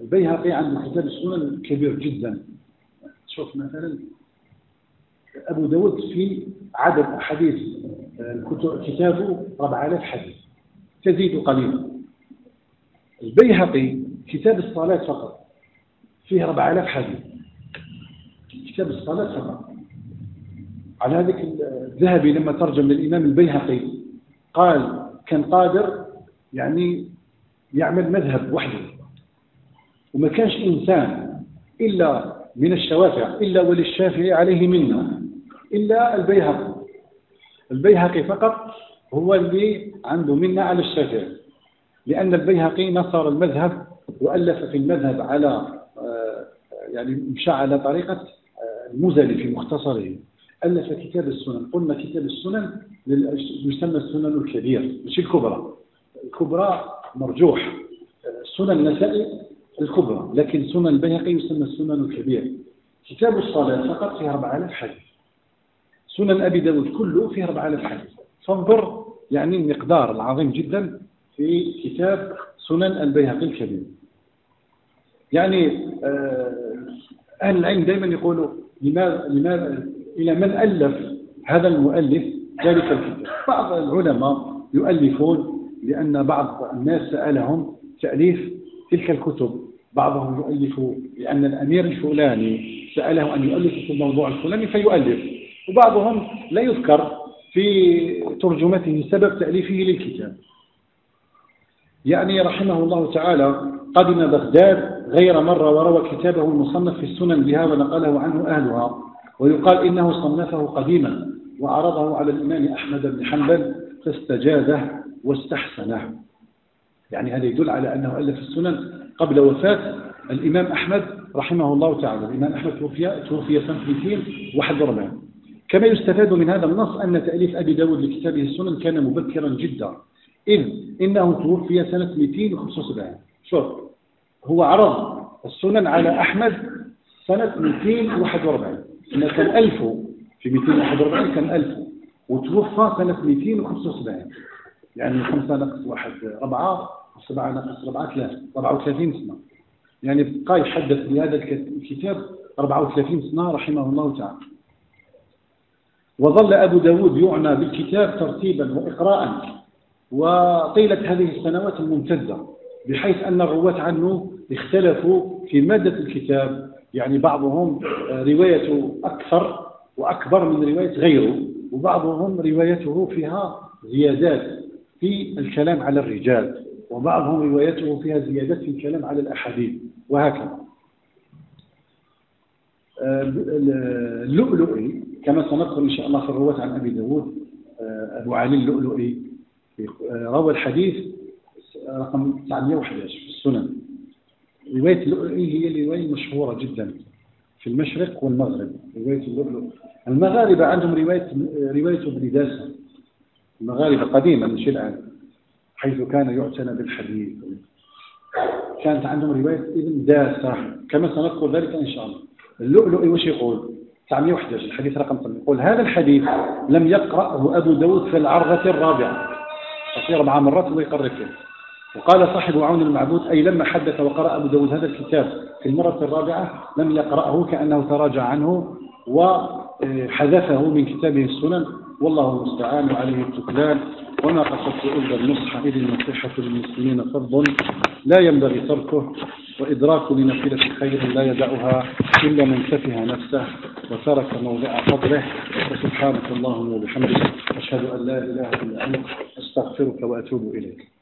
البيهقي عنده كتاب السنن كبير جدا. شوف مثلا أبو داود في عدد أحاديث كتابه 4000 حديث تزيد قليلا. البيهقي كتاب الصلاة فقط فيه 4000 حديث. كتاب الصلاة فقط. على هذيك الذهبي لما ترجم للإمام البيهقي قال كان قادر يعني يعمل مذهب وحده. وما كانش إنسان إلا من الشوافع إلا وللشافعي عليه منا إلا البيهقي. البيهقي فقط هو اللي عنده منا على الشافعي. لأن البيهقي نصر المذهب وألف في المذهب على آه، يعني مشى على طريقة آه، المزلي في مختصره. ألف كتاب السنن قلنا كتاب السنن يسمى السنن الكبير مش الكبرى. الكبرى مرجوح. سنن النسائي الكبرى لكن سنن البيهقي يسمى السنن الكبير. كتاب الصلاة فقط فيه 4000 حديث. سنن أبي داود كله فيه 4000 حديث. فانظر يعني المقدار العظيم جدا في كتاب سنن البيهقي الكبير. يعني آه، أهل العلم دائما يقولوا لماذا, لماذا إلى من ألف هذا المؤلف ذلك الكتاب؟ بعض العلماء يؤلفون لأن بعض الناس سألهم تأليف تلك الكتب. بعضهم يؤلف لأن الأمير الفلاني سأله أن يؤلف في الموضوع الفلاني فيؤلف. وبعضهم لا يذكر في ترجمته سبب تأليفه للكتاب. يعني رحمه الله تعالى قدم بغداد غير مرة وروى كتابه المصنف في السنن بها ونقله عنه أهلها. ويقال إنه صنفه قديما وعرضه على الإمام أحمد بن حنبل فاستجاده واستحسنه. يعني هذا يدل على أنه ألف السنن قبل وفاة الإمام أحمد رحمه الله تعالى. الإمام أحمد توفي, توفي سنة 241 كما يستفاد من هذا النص أن تأليف أبي داود لكتابه السنن كان مبكرا جدا. إذ إنه توفي سنة 275 شوف هو عرض السنن على أحمد سنة 241 سنة كان 1000 في 241 كان 1000 وتوفى سنة 275 يعني 5 نقص 1 4 و7 نقص 4 3 34 سنة. يعني بقى يحدث بهذا الكتاب 34 سنة رحمه الله تعالى. وظل أبو داود يعنى بالكتاب ترتيبا وإقراء وطيلة هذه السنوات الممتدة بحيث أن الرواة عنه اختلفوا في مادة الكتاب. يعني بعضهم روايته أكثر وأكبر من رواية غيره وبعضهم روايته فيها زيادات. في الكلام على الرجال وبعضهم روايته فيها زيادات في الكلام على الأحاديث وهكذا. اللؤلؤي كما سنذكر إن شاء الله في الرواة عن أبي داود أبو علي اللؤلؤي روى الحديث رقم 911 في السنن. رواية اللؤلؤي هي الرواية المشهورة جدا في المشرق والمغرب رواية اللؤلؤ. المغاربة عندهم رواية رواية ابن داسة المغاربة قديما مش الآن حيث كان يعتنى بالحديث. كانت عندهم رواية ابن داسة. كما سنذكر ذلك إن شاء الله. اللؤلؤ وش يقول؟ 911 الحديث رقم 8 يقول هذا الحديث لم يقرأه أبو داود في العرضة الرابعة. تصير مع مرات ويقرر فيه. وقال صاحب عون المعبود أي لما حدث وقرأ أبو داود هذا الكتاب في المرة الرابعة لم يقرأه كأنه تراجع عنه وحذفه من كتابه السنن والله المستعان وعليه التكلان وما قصدت إلا النصح. إذ النصيحة للمسلمين فرض لا ينبغي تركه. وإدراك لنافلة خير لا يدعها إلا من سفه نفسه. وترك موضع فضله. وسبحانك اللهم وبحمدك أشهد أن لا إله إلا أنت. أستغفرك وأتوب إليك.